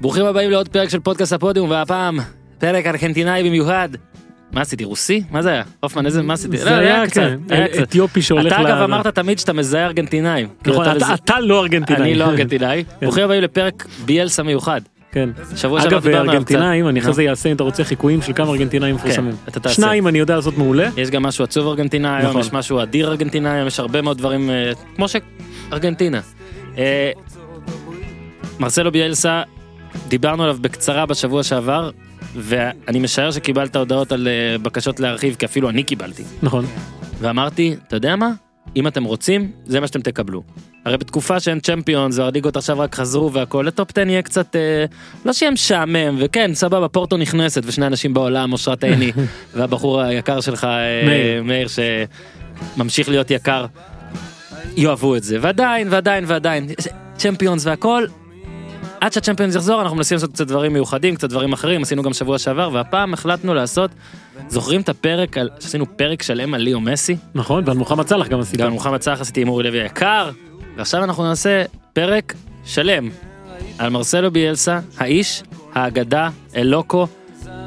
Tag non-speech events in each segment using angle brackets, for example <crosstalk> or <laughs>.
ברוכים הבאים לעוד פרק של פודקאסט הפודיום, והפעם פרק ארגנטינאי במיוחד. מה עשיתי, רוסי? מה זה היה? הופמן, איזה, מה עשיתי? זה היה, כן, אתיופי שהולך אתה ל- אגב אמרת תמיד שאתה מזהה ארגנטינאים. נכון, כאילו, אתה- אתה לא ארגנטינאי. אני לא ארגנטינאי. ברוכים הבאים לפרק ביאלסה מיוחד. כן. שבוע שעבר אגב, דיברנו עליו ארגנטינאים, אני אחרי. זה אעשה אם אתה רוצה חיקויים של כמה ארגנטינאים מפורסמים. אתה תעשה. שניים אני יודע לעשות מעולה. יש גם משהו עצוב ארגנטינאי היום, נכון. יש משהו אדיר ארגנטינאי היום, יש הרבה מאוד דברים, אה, כמו שארגנטינה. אה, מרסלו ביאלסה, דיברנו עליו בקצרה בשבוע שעבר, ואני משער שקיבלת הודעות על אה, בקשות להרחיב, כי אפילו אני קיבלתי. נכון. ואמרתי, אתה יודע מה? אם אתם רוצים, זה מה שאתם תקבלו. הרי בתקופה שאין צ'מפיונס והליגות עכשיו רק חזרו והכל, לטופ 10 יהיה קצת, אה, לא שיהיה משעמם, וכן, סבבה, פורטו נכנסת ושני אנשים בעולם, אושרת עיני <laughs> והבחור היקר שלך, אה, מאיר. מאיר, שממשיך להיות יקר, יאהבו את זה. ועדיין, ועדיין, ועדיין, צ'מפיונס והכל, עד שהצ'מפיונס יחזור אנחנו מנסים לעשות קצת דברים מיוחדים, קצת דברים אחרים, עשינו גם שבוע שעבר, והפעם החלטנו לעשות, זוכרים את הפרק, על- שעשינו פרק שלם על ליאו מסי? נכון, ועל מוחמד סאלח גם עשית. גם מוחמד סאלח עשיתי עם אורי לוי היקר, ועכשיו אנחנו נעשה פרק שלם על מרסלו ביאלסה, האיש, האגדה, אלוקו,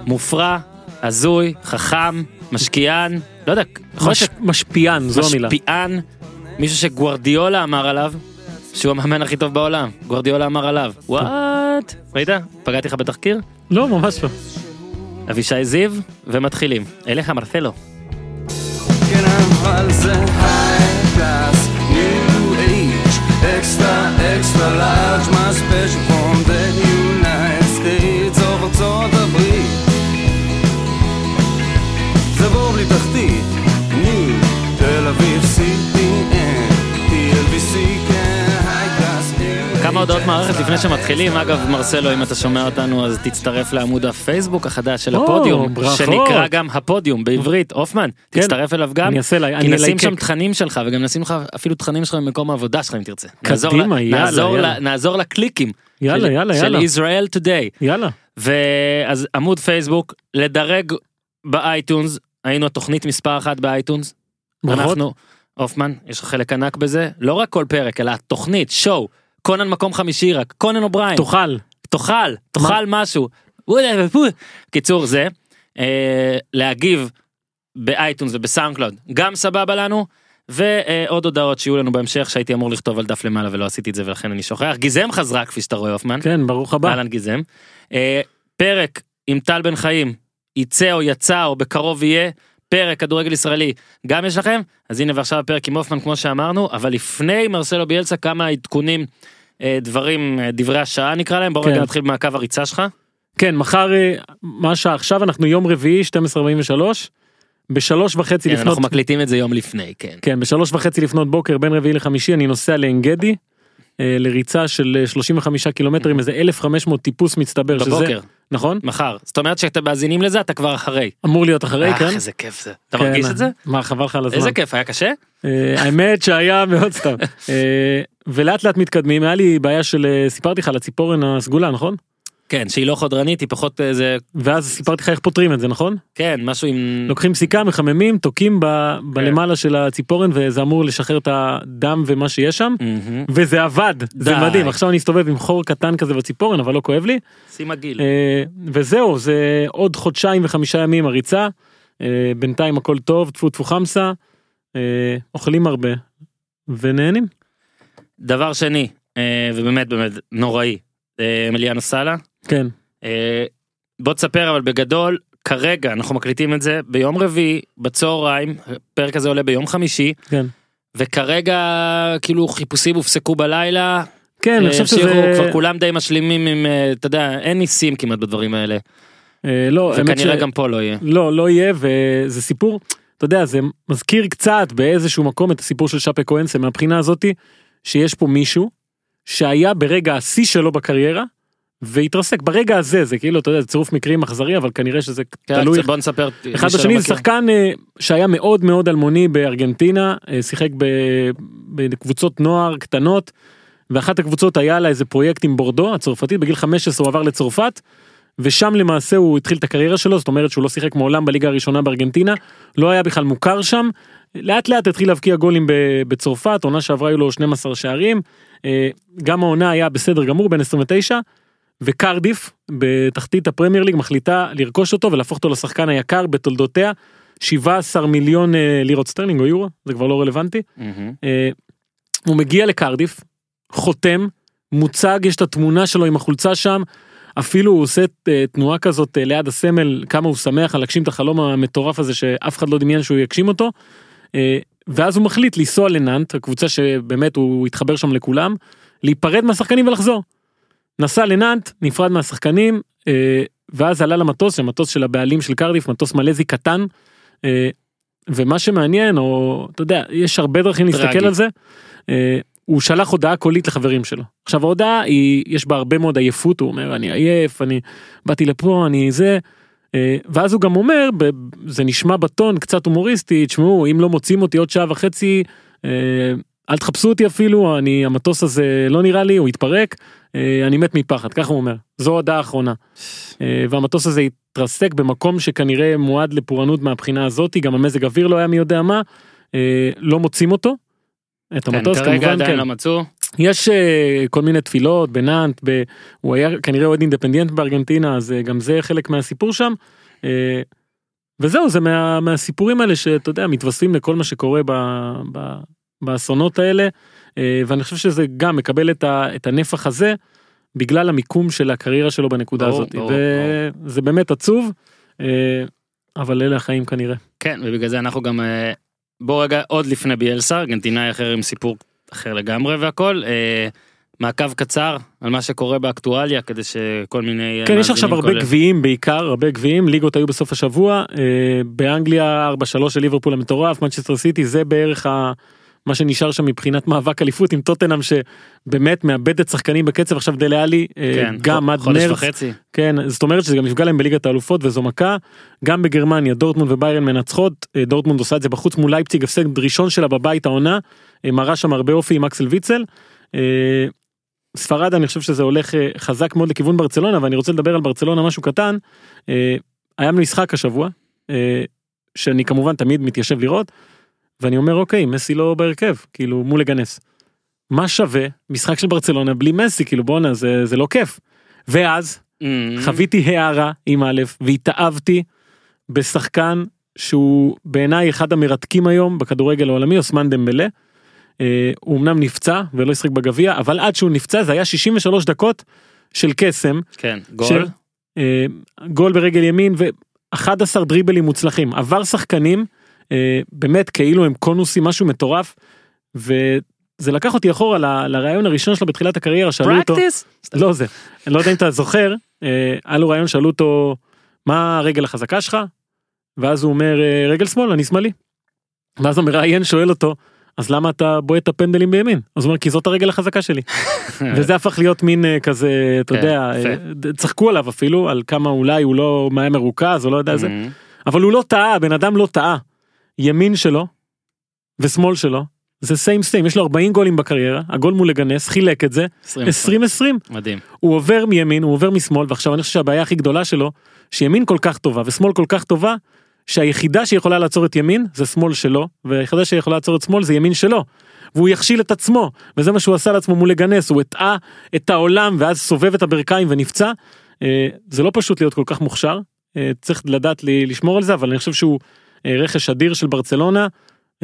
מופרע, הזוי, חכם, משקיען, לא יודע, מש- משפיען, זו המילה. משפיען, מישהו שגוורדיולה אמר עליו, שהוא המאמן הכי טוב בעולם, גוורדיולה אמר עליו, וואט, ראית? פגעתי לך בתחקיר? לא, ממש לא. אבישי זיו, ומתחילים. אליך מרסלו. כן אבל זה class, new age, extra extra large, הודעות מערכת לפני שמתחילים, אגב מרסלו אם אתה שומע אותנו אז תצטרף לעמוד הפייסבוק החדש של הפודיום. שנקרא גם הפודיום בעברית, הופמן, כן. תצטרף אליו גם, אני אעשה לה- כי אני נשים. שם תכנים שלך וגם נשים לך אפילו תכנים שלך ממקום העבודה שלך אם תרצה. קדימה, יאללה, נעזור יאללה. לקליקים. יאללה, של- יאללה, של יאללה. Israel Today. יאללה. ואז עמוד פייסבוק, לדרג ב iTunes, היינו התוכנית מספר אחת ב iTunes. ברכות. אנחנו, הופמן, יש לך חלק ענק בזה, לא רק כל פרק, אלא התוכנית, show, קונן מקום חמישי רק, קונן אובריין, תאכל. תאכל, תאכל משהו. קיצור זה, אה, להגיב ב iTunes וב SoundCloud, גם סבבה לנו. ועוד הודעות שיהיו לנו בהמשך שהייתי אמור לכתוב על דף למעלה ולא עשיתי את זה ולכן אני שוכח. גיזם חזרה כפי שאתה רואה הופמן. כן, ברוך הבא. אהלן גיזם. אה, פרק עם טל בן חיים יצא או יצא או בקרוב יהיה פרק כדורגל ישראלי גם יש לכם אז הנה ועכשיו הפרק עם הופמן כמו שאמרנו אבל לפני מרסלו ביאלסה כמה עדכונים אה, דברים אה, דברי השעה נקרא להם בוא כן. רגע נתחיל במעקב הריצה שלך. כן, מחר, אה, מה השעה? עכשיו אנחנו יום רביעי, 12:43. בשלוש וחצי כן, לפנות, אנחנו מקליטים את זה יום לפני כן. כן, בשלוש וחצי לפנות בוקר בין רביעי לחמישי אני נוסע לעין גדי. לריצה של אה, 35 קילומטרים איזה 1500 טיפוס מצטבר שזה בבוקר נכון מחר זאת אומרת שאתם מאזינים לזה אתה כבר אחרי. אמור להיות אחרי אה, כן. איזה כיף זה. אתה כן, מרגיש את זה? מה חבל לך על הזמן. איזה כיף היה קשה? אה, האמת שהיה מאוד סתם. <laughs> אה, ולאט לאט מתקדמים היה לי בעיה של סיפרתי לך על הציפורן הסגולה נכון? כן שהיא לא חודרנית היא פחות איזה ואז סיפרתי לך איך פותרים את זה נכון? כן משהו עם לוקחים סיכה מחממים תוקעים ב- בלמעלה של הציפורן וזה אמור לשחרר את הדם ומה שיש שם מהמם. וזה עבד זה די. מדהים עכשיו אני מסתובב עם חור קטן כזה בציפורן אבל לא כואב לי שים מגעיל. אה, וזהו זה עוד חודשיים וחמישה ימים הריצה אה, בינתיים הכל טוב טפו טפו חמסה אה, אוכלים הרבה ונהנים. דבר שני אה, ובאמת באמת נוראי אה, מליאנו סאלה כן אה, בוא תספר אבל בגדול כרגע אנחנו מקליטים את זה ביום רביעי בצהריים הפרק הזה עולה ביום חמישי כן. וכרגע כאילו חיפושים הופסקו בלילה כן, אני חושב שזה... כבר כולם די משלימים עם אה, אתה יודע אין ניסים כמעט בדברים האלה אה, לא, וכנראה ש- גם פה לא יהיה. לא, לא יהיה, וזה סיפור, אתה יודע, זה מזכיר קצת באיזשהו מקום את הסיפור של שפה כהנסה מהבחינה הזאתי, שיש פה מישהו שהיה ברגע השיא שלו בקריירה, והתרסק ברגע הזה, זה כאילו, אתה יודע, זה צירוף מקרים אכזרי, אבל כנראה שזה תלוי כן, בוא נספר אחד בשני, זה. שחקן אה, שהיה מאוד מאוד אלמוני בארגנטינה, אה, שיחק בקבוצות נוער קטנות, ואחת הקבוצות היה לה איזה פרויקט עם בורדו הצרפתית, בגיל 15 הוא עבר לצרפת, ושם למעשה הוא התחיל את הקריירה שלו, זאת אומרת שהוא לא שיחק מעולם בליגה הראשונה בארגנטינה, לא היה בכלל מוכר שם, לאט לאט התחיל להבקיע גולים בצרפת, עונה שעברה היו לו 12 שערים, אה, גם העונה היה בסדר גמור, בן 29, וקרדיף בתחתית הפרמייר ליג מחליטה לרכוש אותו ולהפוך אותו לשחקן היקר בתולדותיה. 17 מיליון אה, לירות סטרלינג או יורו זה כבר לא רלוונטי. מהמם. אה, הוא מגיע לקרדיף, חותם, מוצג, יש את התמונה שלו עם החולצה שם, אפילו הוא עושה אה, תנועה כזאת אה, ליד הסמל, כמה הוא שמח על להגשים את החלום המטורף הזה שאף אחד לא דמיין שהוא יגשים אותו. אה, ואז הוא מחליט לנסוע לנאנט, הקבוצה שבאמת הוא התחבר שם לכולם, להיפרד מהשחקנים ולחזור. נסע לנאנט, נפרד מהשחקנים, אה, ואז עלה למטוס, המטוס של הבעלים של קרדיף, מטוס מלזי קטן. אה, ומה שמעניין, או אתה יודע, יש הרבה דרכים להסתכל טרגי. על זה. אה, הוא שלח הודעה קולית לחברים שלו. עכשיו ההודעה היא, יש בה הרבה מאוד עייפות, הוא אומר אני עייף, אני באתי לפה, אני זה. אה, ואז הוא גם אומר, זה נשמע בטון קצת הומוריסטי, תשמעו, אם לא מוצאים אותי עוד שעה וחצי, אה, אל תחפשו אותי אפילו, אני, המטוס הזה לא נראה לי, הוא התפרק, אה, אני מת מפחד, ככה הוא אומר. זו ההודעה האחרונה. אה, והמטוס הזה התרסק במקום שכנראה מועד לפורענות מהבחינה הזאת, גם המזג אוויר לא היה מי יודע מה, אה, לא מוצאים אותו. את כן, המטוס כרגע כמובן, עדיין כן. לא מצאו. יש אה, כל מיני תפילות בנאנט, ב... הוא היה כנראה אוהד אינדפנדיאנט בארגנטינה, אז אה, גם זה חלק מהסיפור שם. אה, וזהו, זה מה, מהסיפורים האלה שאתה יודע, מתווספים לכל מה שקורה ב, ב, באסונות האלה, אה, ואני חושב שזה גם מקבל את, ה, את הנפח הזה, בגלל המיקום של הקריירה שלו בנקודה ברור, הזאת. ברור, וזה באמת עצוב, אה, אבל אלה החיים כנראה. כן, ובגלל זה אנחנו גם... אה, בוא רגע, עוד לפני ביאלסה, ארגנטינאי אחר עם סיפור אחר לגמרי והכל. מעקב קצר על מה שקורה באקטואליה כדי שכל מיני... כן, יש עכשיו הרבה גביעים בעיקר, הרבה גביעים, ליגות היו בסוף השבוע, אה, באנגליה 4-3 של ליברפול המטורף, מנצ'סטר סיטי, זה בערך ה... מה שנשאר שם מבחינת מאבק אליפות עם טוטנאם שבאמת מאבדת שחקנים בקצב עכשיו דלה אלי, אה, כן, גם עד מרץ, וחצי. כן, זאת אומרת שזה גם יפגע להם בליגת האלופות וזו מכה, גם בגרמניה דורטמונד וביירן מנצחות, אה, דורטמונד עושה את זה בחוץ מול לייפציג, הפסד ראשון שלה בבית העונה, אה, מראה שם הרבה אופי עם אקסל ויצל. ספרד אני חושב שזה הולך חזק מאוד לכיוון ברצלונה ואני רוצה לדבר על ברצלונה משהו קטן. היה משחק השבוע שאני כמובן תמיד מתיישב לראות ואני אומר אוקיי מסי לא בהרכב כאילו מול לגנס. מה שווה משחק של ברצלונה בלי מסי כאילו בואנה זה זה לא כיף. ואז Mm, חוויתי הערה עם א' והתאהבתי בשחקן שהוא בעיניי אחד המרתקים היום בכדורגל העולמי אוסמן דמבלה. אה, הוא אמנם נפצע ולא ישחק בגביע אבל עד שהוא נפצע זה היה 63 דקות של קסם כן, גול. של- אה, גול ברגל ימין ו11 דריבלים מוצלחים עבר שחקנים באמת כאילו הם קונוסים משהו מטורף. וזה לקח אותי אחורה ל- לרעיון הראשון שלו בתחילת הקריירה שאלו אותו פרקטיס? לא זה אני לא יודע אם אתה זוכר אה, היה לו רעיון שאלו אותו מה הרגל החזקה שלך ואז הוא אומר "אה, רגל שמאל אני שמאלי. ואז המראיין שואל אותו אז למה אתה בועט את הפנדלים בימין אז הוא אומר כי זאת הרגל החזקה שלי <laughs> וזה הפך להיות מין אה, כזה אתה כן, יודע. אה, צחקו עליו אפילו על כמה אולי הוא לא היה מרוכז או לא יודע זה Mm, אבל הוא לא טעה בן אדם לא טעה. ימין שלו ושמאל שלו זה סיים סיים יש לו 40 גולים בקריירה הגול מול לגנס חילק את זה 20. 20 20 מדהים. הוא עובר מימין הוא עובר משמאל ועכשיו אני חושב שהבעיה הכי גדולה שלו שימין כל כך טובה ושמאל כל כך טובה שהיחידה שיכולה לעצור את ימין זה שמאל שלו והיחידה שיכולה לעצור את שמאל זה ימין שלו. והוא יכשיל את עצמו וזה מה שהוא עשה לעצמו מול לגנס הוא הטעה את העולם ואז סובב את הברכיים ונפצע. אה, זה לא פשוט להיות כל כך מוכשר אה, צריך לדעת לשמור על זה אבל אני חושב שהוא רכש אדיר של ברצלונה.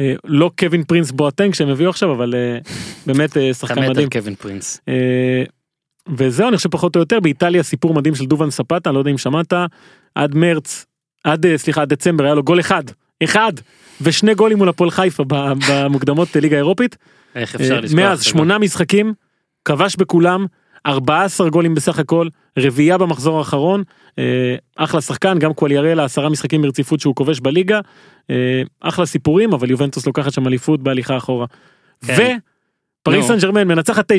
אה, לא קווין פרינס בואטנק שהם הביאו עכשיו אבל אה, באמת אה, שחקן מדהים. קווין פרינס. אה, וזהו אני חושב פחות או יותר באיטליה סיפור מדהים של דובן ספטה לא יודע אם שמעת עד מרץ עד אה, סליחה עד דצמבר היה לו גול אחד אחד ושני גולים מול הפועל חיפה במוקדמות ליגה אירופית איך אפשר אה, לשכוח? מאז? שמונה משחקים כבש בכולם 14 גולים בסך הכל רביעייה במחזור האחרון אה, אחלה שחקן גם קואליארלה עשרה משחקים ברציפות שהוא כובש בליגה אה, אחלה סיפורים אבל יובנטוס לוקחת שם אליפות בהליכה אחורה. כן. ופריס. סן ג'רמן מנצחת 9-0.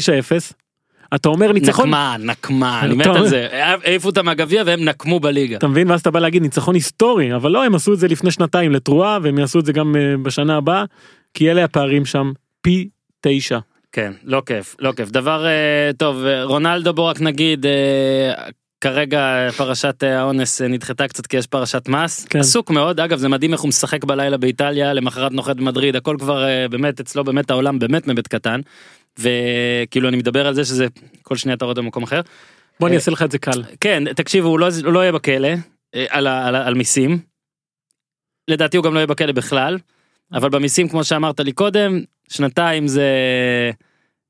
אתה אומר ניצחון נקמה, נקמה, אני מת על זה. העיפו אותם מהגביע והם נקמו בליגה. אתה מבין ואז אתה בא להגיד ניצחון היסטורי אבל לא הם עשו את זה לפני שנתיים לתרועה והם יעשו את זה גם אה, בשנה הבאה כי אלה הפערים שם פי תשע. כן, לא כיף, לא כיף. דבר אה, טוב, רונלדו בוא רק נגיד, אה, כרגע פרשת אה, האונס נדחתה קצת כי יש פרשת מס. כן. עסוק מאוד, אגב זה מדהים איך הוא משחק בלילה באיטליה, למחרת נוחת במדריד, הכל כבר באמת אצלו באמת העולם באמת מבית קטן. וכאילו אני מדבר על זה שזה כל שנייה אתה רואה במקום אחר. בוא אני אעשה לך את זה קל. כן, תקשיבו, הוא לא, הוא לא יהיה בכלא על, על, ה- על מיסים. לדעתי הוא גם לא יהיה בכלא בכלל, אבל במיסים, כמו שאמרת לי קודם, שנתיים זה...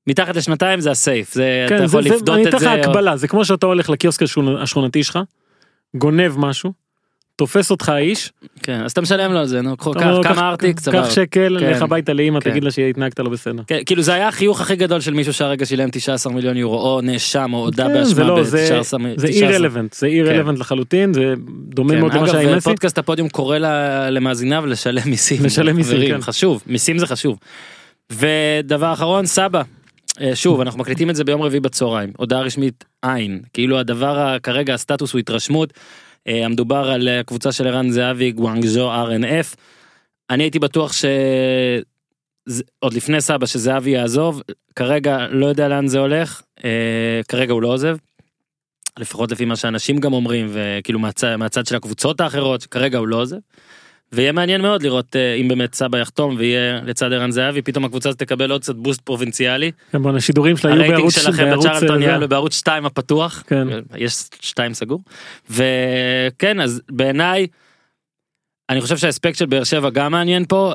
מתחת לשנתיים זה הסייף, זה, אתה כן, זה, יכול זה, לפדות אני את אתן לך זה. או- הקבלה, זה כמו שאתה הולך לקיוסק השכונ- השכונתי שלך, גונב משהו, תופס אותך האיש, כן, אז אתה משלם לו על זה, נו, לו, קח "קח- כמה ארטיק, סבבה. קח שקל, כן. לך הביתה לאמא, כן. תגיד לה שהתנהגת לא בסדר. כן, כאילו זה היה החיוך הכי גדול של מישהו שהרגע שילם 19 מיליון יורו, או נאשם, או הודה באשמה לא, זה- ב-19 זה אי-רלוונט, זה אי-רלוונט לחלוטין, זה דומה מאוד למה שהיה עם כן, אגב, מסי. פודקאסט הפודיום קורא למאזיניו לשלם מיסים. לשלם מיסים, כן. חשוב, מיסים זה חשוב. ודבר אחרון, סבא. אה, שוב, <laughs> אנחנו מקליטים את זה ביום רביעי בצהריים, הודעה רשמית אין, כאילו הדבר, כרגע הסטטוס הוא התרשמות, המדובר על אה, הקבוצה של ערן זהבי, גואנגז'ו RNF. אני הייתי בטוח ש... עוד לפני סבא שזהבי יעזוב, כרגע לא יודע לאן זה הולך, אה, כרגע הוא לא עוזב. לפחות לפי מה שאנשים גם אומרים וכאילו מהצד, מהצד של הקבוצות האחרות כרגע הוא לא עוזב. ויהיה מעניין מאוד לראות אה, אם באמת סבא יחתום ויהיה לצד ערן זהבי פתאום הקבוצה הזאת תקבל עוד קצת בוסט פרובינציאלי. כן, השידורים שלה יהיו הרייטינג בערוץ, שלכם בערוץ, בצ'רלטון אה, יעלה זה. בערוץ 2 הפתוח. כן. יש 2 סגור. וכן אז בעיניי. אני חושב שהאספקט של באר שבע גם מעניין פה.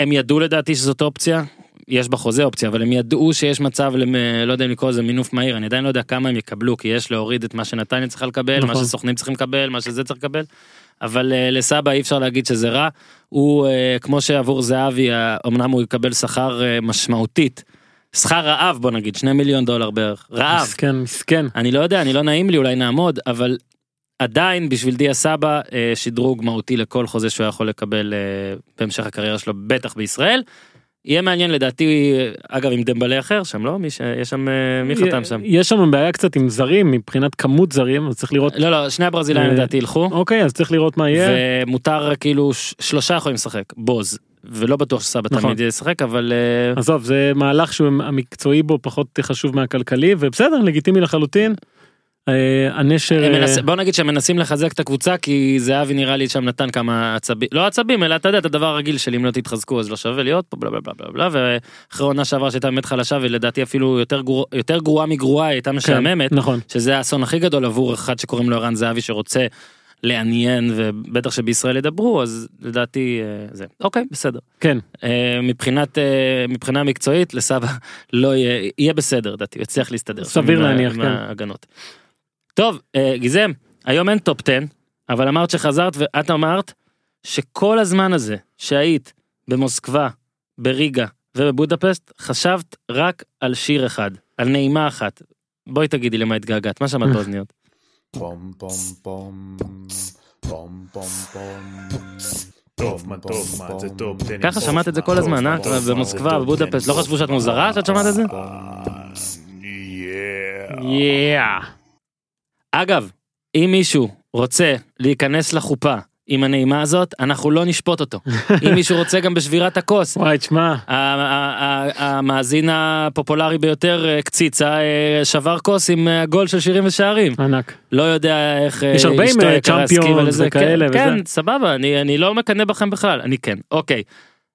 הם ידעו לדעתי שזאת אופציה. יש בחוזה אופציה אבל הם ידעו שיש מצב למ... לא יודע אם לקרוא לזה מינוף מהיר אני עדיין לא יודע כמה הם יקבלו כי יש להוריד את מה שנתניה צריכה לקבל מה נכון. שסוכנים צריכים לקבל מה שזה צריך לקבל. אבל uh, לסבא אי אפשר להגיד שזה רע הוא uh, כמו שעבור זהבי uh, אמנם הוא יקבל שכר uh, משמעותית. שכר רעב בוא נגיד שני מיליון דולר בערך רעב מסכן, מסכן. אני לא יודע, אני לא נעים לי, אולי נעמוד, אבל עדיין בשביל דיה סבא אה, שדרוג מהותי לכל חוזה שהוא יכול לקבל אה, בהמשך הקריירה שלו, בטח בישראל. יהיה מעניין לדעתי, אגב עם דמבלה אחר שם, לא? מי ש... יש שם, אה, מי חתם שם? יש שם בעיה קצת עם זרים, מבחינת כמות זרים, אז צריך לראות, לא, לא, שני הברזילאים אה, לדעתי ילכו, אוקיי, אז צריך לראות מה יהיה. ומותר כאילו שלושה יכולים לשחק, בוז, ולא בטוח שסבא נכון. תמיד ישחק, אבל אה, עזוב, זה מהלך שהמקצועי בו פחות חשוב מהכלכלי, ובסדר, לגיטימי לחלוטין. אה, הנשר, אה, מנס... בוא נגיד שהם מנסים לחזק את הקבוצה כי זהבי נראה לי שם נתן כמה עצבים לא עצבים אלא אתה יודע את הדבר הרגיל של אם לא תתחזקו אז לא שווה להיות פה בלה בלה בלה בלה בלה ואחרי עונה שעברה שהייתה באמת חלשה ולדעתי אפילו יותר גרוע יותר גרועה מגרועה הייתה משעממת נכון, שזה האסון הכי גדול עבור אחד שקוראים לו ערן זהבי שרוצה לעניין ובטח שבישראל ידברו אז לדעתי אה, זה. אוקיי בסדר. כן, מבחינת מבחינה מקצועית לסבא לא יהיה יהיה בסדר לדעתי יצליח להסתדר. סביר להניח, כן. ההגנות. טוב אה, גיזם היום אין top 10 אבל אמרת שחזרת ואת אמרת שכל הזמן הזה שהיית במוסקבה בריגה ובבודפסט חשבת רק על שיר אחד על נעימה אחת. בואי תגידי למה התגעגעת מה שמעת באוזניות. פום פום פום פום פום פום טוב, מה טוב, מה זה טוב, תן לי ככה שמעת את זה כל הזמן, אה? במוסקבה, בבודפסט, לא חשבו שאת מוזרה שאת שמעת את זה? Yeah. יאה. אגב, אם מישהו רוצה להיכנס לחופה עם הנעימה הזאת, אנחנו לא נשפוט אותו. אם <laughs> מישהו רוצה גם בשבירת הכוס. וואי, תשמע, המאזין הפופולרי ביותר, אה, קציצה, אה, שבר כוס עם אה, גול של שירים ושערים. ענק. לא יודע איך אה, יש הרבה עם, אה, לזה. וכאלה כן, וזה. כן, סבבה, אני אני לא מקנא בכם בכלל, אני כן. אוקיי,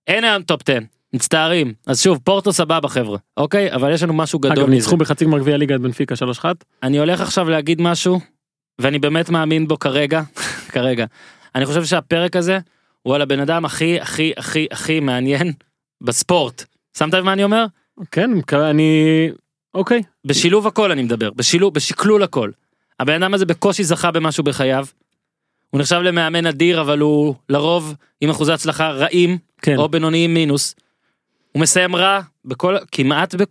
אין היום top 10, מצטערים. אז שוב, פורטו סבבה חבר'ה, אוקיי? אבל יש לנו משהו גדול אגב. ניצחו בחצי גמר גביע ליגה את בנפיקה 3-1. אני הולך עכשיו להגיד משהו, ואני באמת מאמין בו כרגע, <laughs> כרגע. אני חושב שהפרק הזה הוא על הבן אדם הכי הכי הכי הכי מעניין בספורט. שמת לב מה אני אומר? כן, אני... אוקיי. בשילוב הכל אני מדבר, בשילוב, בשקלול הכל. הבן אדם הזה בקושי זכה במשהו בחייו. הוא נחשב למאמן אדיר אבל הוא לרוב עם אחוזי הצלחה רעים כן. או בינוניים מינוס. הוא מסיים רע בכל כמעט ב,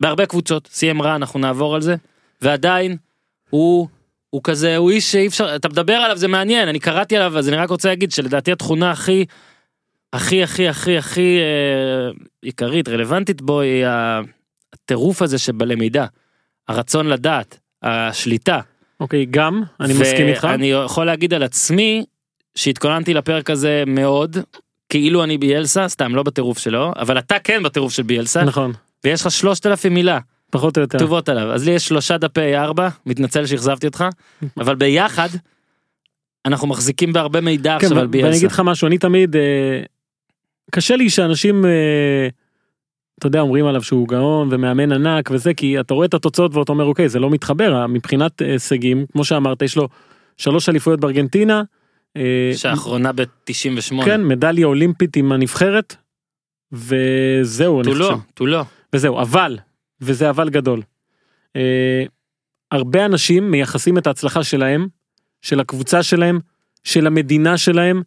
בהרבה קבוצות סיים רע אנחנו נעבור על זה ועדיין הוא הוא כזה הוא איש שאי אפשר אתה מדבר עליו זה מעניין אני קראתי עליו אז אני רק רוצה להגיד שלדעתי התכונה הכי הכי הכי הכי הכי אה, עיקרית רלוונטית בו היא הטירוף הזה שבלמידה הרצון לדעת השליטה אוקיי, גם, אני מסכים איתך. ואני יכול להגיד על עצמי שהתכוננתי לפרק הזה מאוד כאילו אני ביאלסה סתם לא בטירוף שלו אבל אתה כן בטירוף של ביאלסה נכון, ויש לך שלושת אלפים מילה פחות או יותר. כתובות עליו אז לי יש שלושה דפי ארבע מתנצל שאכזבתי אותך אבל ביחד אנחנו מחזיקים בהרבה מידע כן, עכשיו על ו- ואני ביאלסה. אגיד לך משהו, אני תמיד... אה, קשה לי שאנשים... אה, אתה יודע אומרים עליו שהוא גאון ומאמן ענק וזה כי אתה רואה את התוצאות ואתה אומר אוקיי זה לא מתחבר מבחינת אה, הישגים כמו שאמרת יש לו שלוש אליפויות בארגנטינה. אה, שהאחרונה ב-98. כן מדליה אולימפית עם הנבחרת. וזהו אני לא, חושב. תו לא. וזהו אבל וזה אבל גדול. אה, הרבה אנשים מייחסים את ההצלחה שלהם של הקבוצה שלהם של המדינה שלהם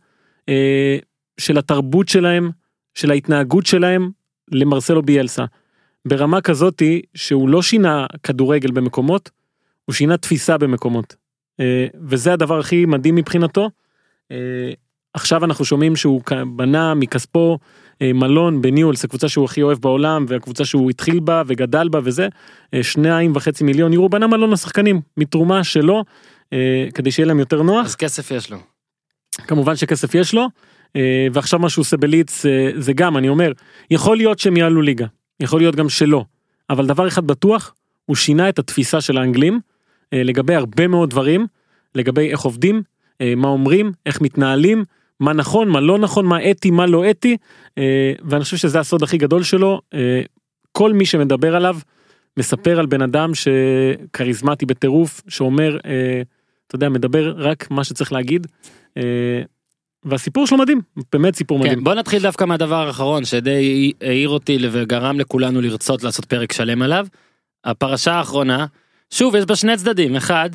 אה, של התרבות שלהם של ההתנהגות שלהם למרסלו ביאלסה. ברמה כזאתי שהוא לא שינה כדורגל במקומות הוא שינה תפיסה במקומות. אה, וזה הדבר הכי מדהים מבחינתו. עכשיו אנחנו שומעים שהוא בנה מכספו אה, מלון בניולס הקבוצה שהוא הכי אוהב בעולם והקבוצה שהוא התחיל בה וגדל בה וזה אה, שניים וחצי מיליון יורו בנה מלון לשחקנים מתרומה שלו אה, כדי שיהיה להם יותר נוח אז כסף יש לו. כמובן שכסף יש לו ועכשיו מה שהוא עושה בליץ זה גם אני אומר יכול להיות שהם יעלו ליגה יכול להיות גם שלא אבל דבר אחד בטוח הוא שינה את התפיסה של האנגלים לגבי הרבה מאוד דברים לגבי איך עובדים מה אומרים איך מתנהלים מה נכון מה לא נכון מה אתי מה לא אתי אה, ואני חושב שזה הסוד הכי גדול שלו אה, כל מי שמדבר עליו מספר על בן אדם שכריזמטי בטירוף שאומר אה, אתה יודע מדבר רק מה שצריך להגיד. אה, והסיפור שלו מדהים באמת סיפור מדהים. כן, בוא נתחיל דווקא מהדבר האחרון שדי העיר אותי וגרם לכולנו לרצות לעשות פרק שלם עליו. הפרשה האחרונה, שוב יש בה שני צדדים, אחד,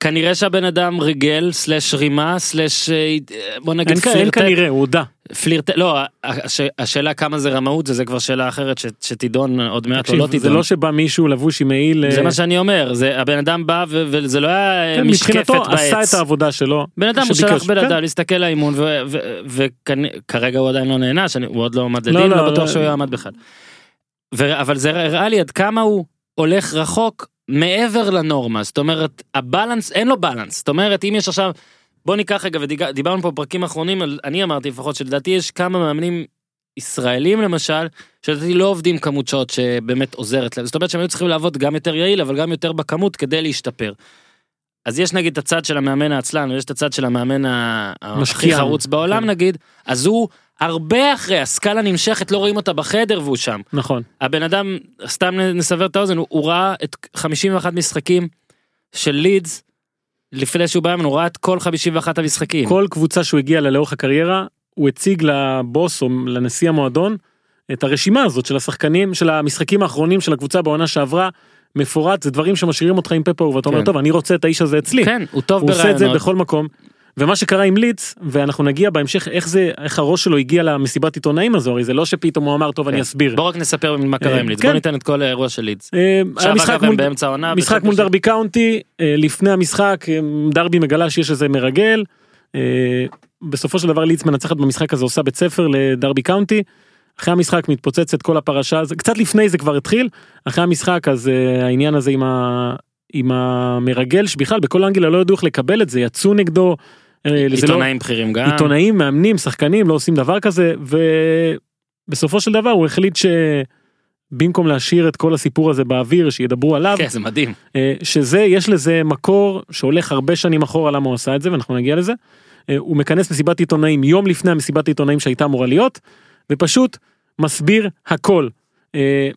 כנראה שהבן אדם ריגל סלש רימה סלש אה, בוא נגיד אין, כ- אין כנראה הוא הודה. פלירט... לא, הש... השאלה כמה זה רמאות זה, זה כבר שאלה אחרת ש... שתידון עוד מעט או לא תקשיב, תידון. זה לא שבא מישהו לבוש עם מעיל. זה אה, מה שאני אומר, זה הבן אדם בא ו... וזה לא היה כן, משקפת מבחינתו בעץ. עשה את העבודה שלו. בן אדם הוא שלח בן כן. אדם להסתכל לאימון וכרגע הוא עדיין לא נענש, הוא עוד לא עמד לא, לדין, לא, לא בטוח לא. שהוא יעמד בכלל. ו- אבל זה הראה לי עד כמה הוא הולך רחוק מעבר לנורמה, זאת אומרת הבלנס, אין לו בלנס, זאת אומרת אם יש עכשיו, בוא ניקח רגע ודיברנו פה בפרקים האחרונים, על- אני אמרתי לפחות שלדעתי יש כמה מאמנים ישראלים למשל, שלדעתי לא עובדים כמות שעות שבאמת עוזרת להם, זאת אומרת שהם היו צריכים לעבוד גם יותר יעיל אבל גם יותר בכמות כדי להשתפר. אז יש נגיד את הצד של המאמן העצלן ויש את הצד של המאמן הכי. חרוץ בעולם כן. נגיד, אז הוא הרבה אחרי, הסקאלה נמשכת, לא רואים אותה בחדר והוא שם. נכון. הבן אדם, סתם נסבר את האוזן, הוא, הוא ראה את 51 משחקים של לידס, לפני שהוא בא, הוא ראה את כל 51 המשחקים. כל קבוצה שהוא הגיע לה לאורך הקריירה הוא הציג לבוס או לנשיא המועדון את הרשימה הזאת של השחקנים של המשחקים האחרונים של הקבוצה בעונה שעברה מפורט זה דברים שמשאירים אותך עם פה פעור ואתה אומר כן. טוב אני רוצה את האיש הזה אצלי. כן, הוא טוב הוא עושה את זה ברעיונות. בכל מקום. ומה שקרה עם ליץ ואנחנו נגיע בהמשך איך זה איך הראש שלו הגיע למסיבת עיתונאים הזו הרי זה לא שפתאום הוא אמר טוב אני כן. אסביר. בוא רק נספר מה קרה אה, עם לידס, כן. בוא ניתן את כל האירוע של לידס. אה, משחק מול- דרבי קאונטי אה, לפני המשחק דרבי מגלה שיש איזה מרגל. בסופו של דבר ליץ מנצחת במשחק הזה עושה בית ספר לדרבי קאונטי. אחרי המשחק מתפוצצת כל הפרשה זה קצת לפני זה כבר התחיל אחרי המשחק אז אה, העניין הזה עם, ה, עם המרגל שבכלל בכל אנגליה לא ידעו איך לקבל את זה יצאו נגדו. אה, לא- עיתונאים בכירים גם. עיתונאים מאמנים שחקנים לא עושים דבר כזה ובסופו של דבר הוא החליט שבמקום להשאיר את כל הסיפור הזה באוויר שידברו עליו כן, זה מדהים. אה, שזה יש לזה מקור שהולך הרבה שנים אחורה למה הוא עשה את זה ואנחנו נגיע לזה. אה, הוא מכנס מסיבת עיתונאים יום לפני המסיבת עיתונאים שהייתה אמורה להיות ופשוט מסביר הכל. אה,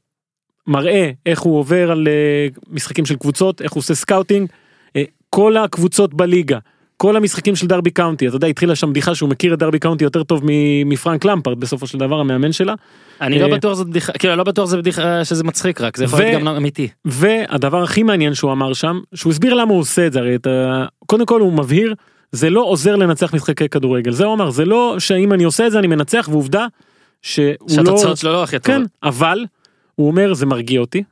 מראה איך הוא עובר על משחקים של קבוצות איך הוא עושה scouting כל הקבוצות בליגה. כל המשחקים של דרבי קאונטי אתה יודע התחילה שם בדיחה שהוא מכיר את דרבי קאונטי יותר טוב מפרנק למפארד בסופו של דבר המאמן שלה אני לא אה, בטוח זאת בדיחה, כאילו לא בטוח זה בדיחה שזה מצחיק רק, זה יכול להיות גם אמיתי. והדבר הכי מעניין שהוא אמר שם שהוא הסביר למה הוא עושה את זה הרי את ה... קודם כל הוא מבהיר זה לא עוזר לנצח משחקי כדורגל זה הוא אמר זה לא שאם אני עושה את זה אני מנצח ועובדה שהוא לא שהתוצאות שלו לא הכי כן טובות. אבל הוא אומר זה מרגיע אותי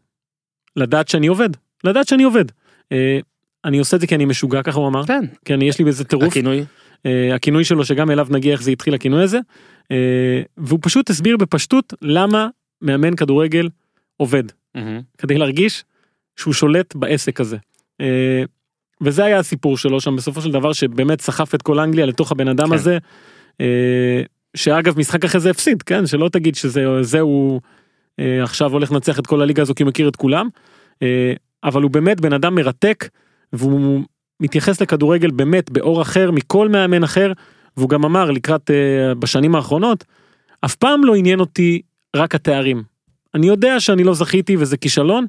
לדעת שאני עובד לדעת שאני עובד. אני עושה את זה כי אני משוגע ככה הוא אמר כן, כי אני יש לי באיזה טירוף הכינוי. אה, הכינוי שלו שגם אליו נגיע איך זה התחיל הכינוי הזה אה, והוא פשוט הסביר בפשטות למה מאמן כדורגל עובד מהמם. כדי להרגיש שהוא שולט בעסק הזה. אה, וזה היה הסיפור שלו שם בסופו של דבר שבאמת סחף את כל אנגליה לתוך הבן אדם כן. הזה. אה, שאגב משחק אחרי זה הפסיד כן שלא תגיד שזה זהו אה, עכשיו הולך לנצח את כל הליגה הזו כי הוא מכיר את כולם. אה, אבל הוא באמת בן אדם מרתק והוא מתייחס לכדורגל באמת באור אחר מכל מאמן אחר והוא גם אמר לקראת אה, בשנים האחרונות אף פעם לא עניין אותי רק התארים אני יודע שאני לא זכיתי וזה כישלון,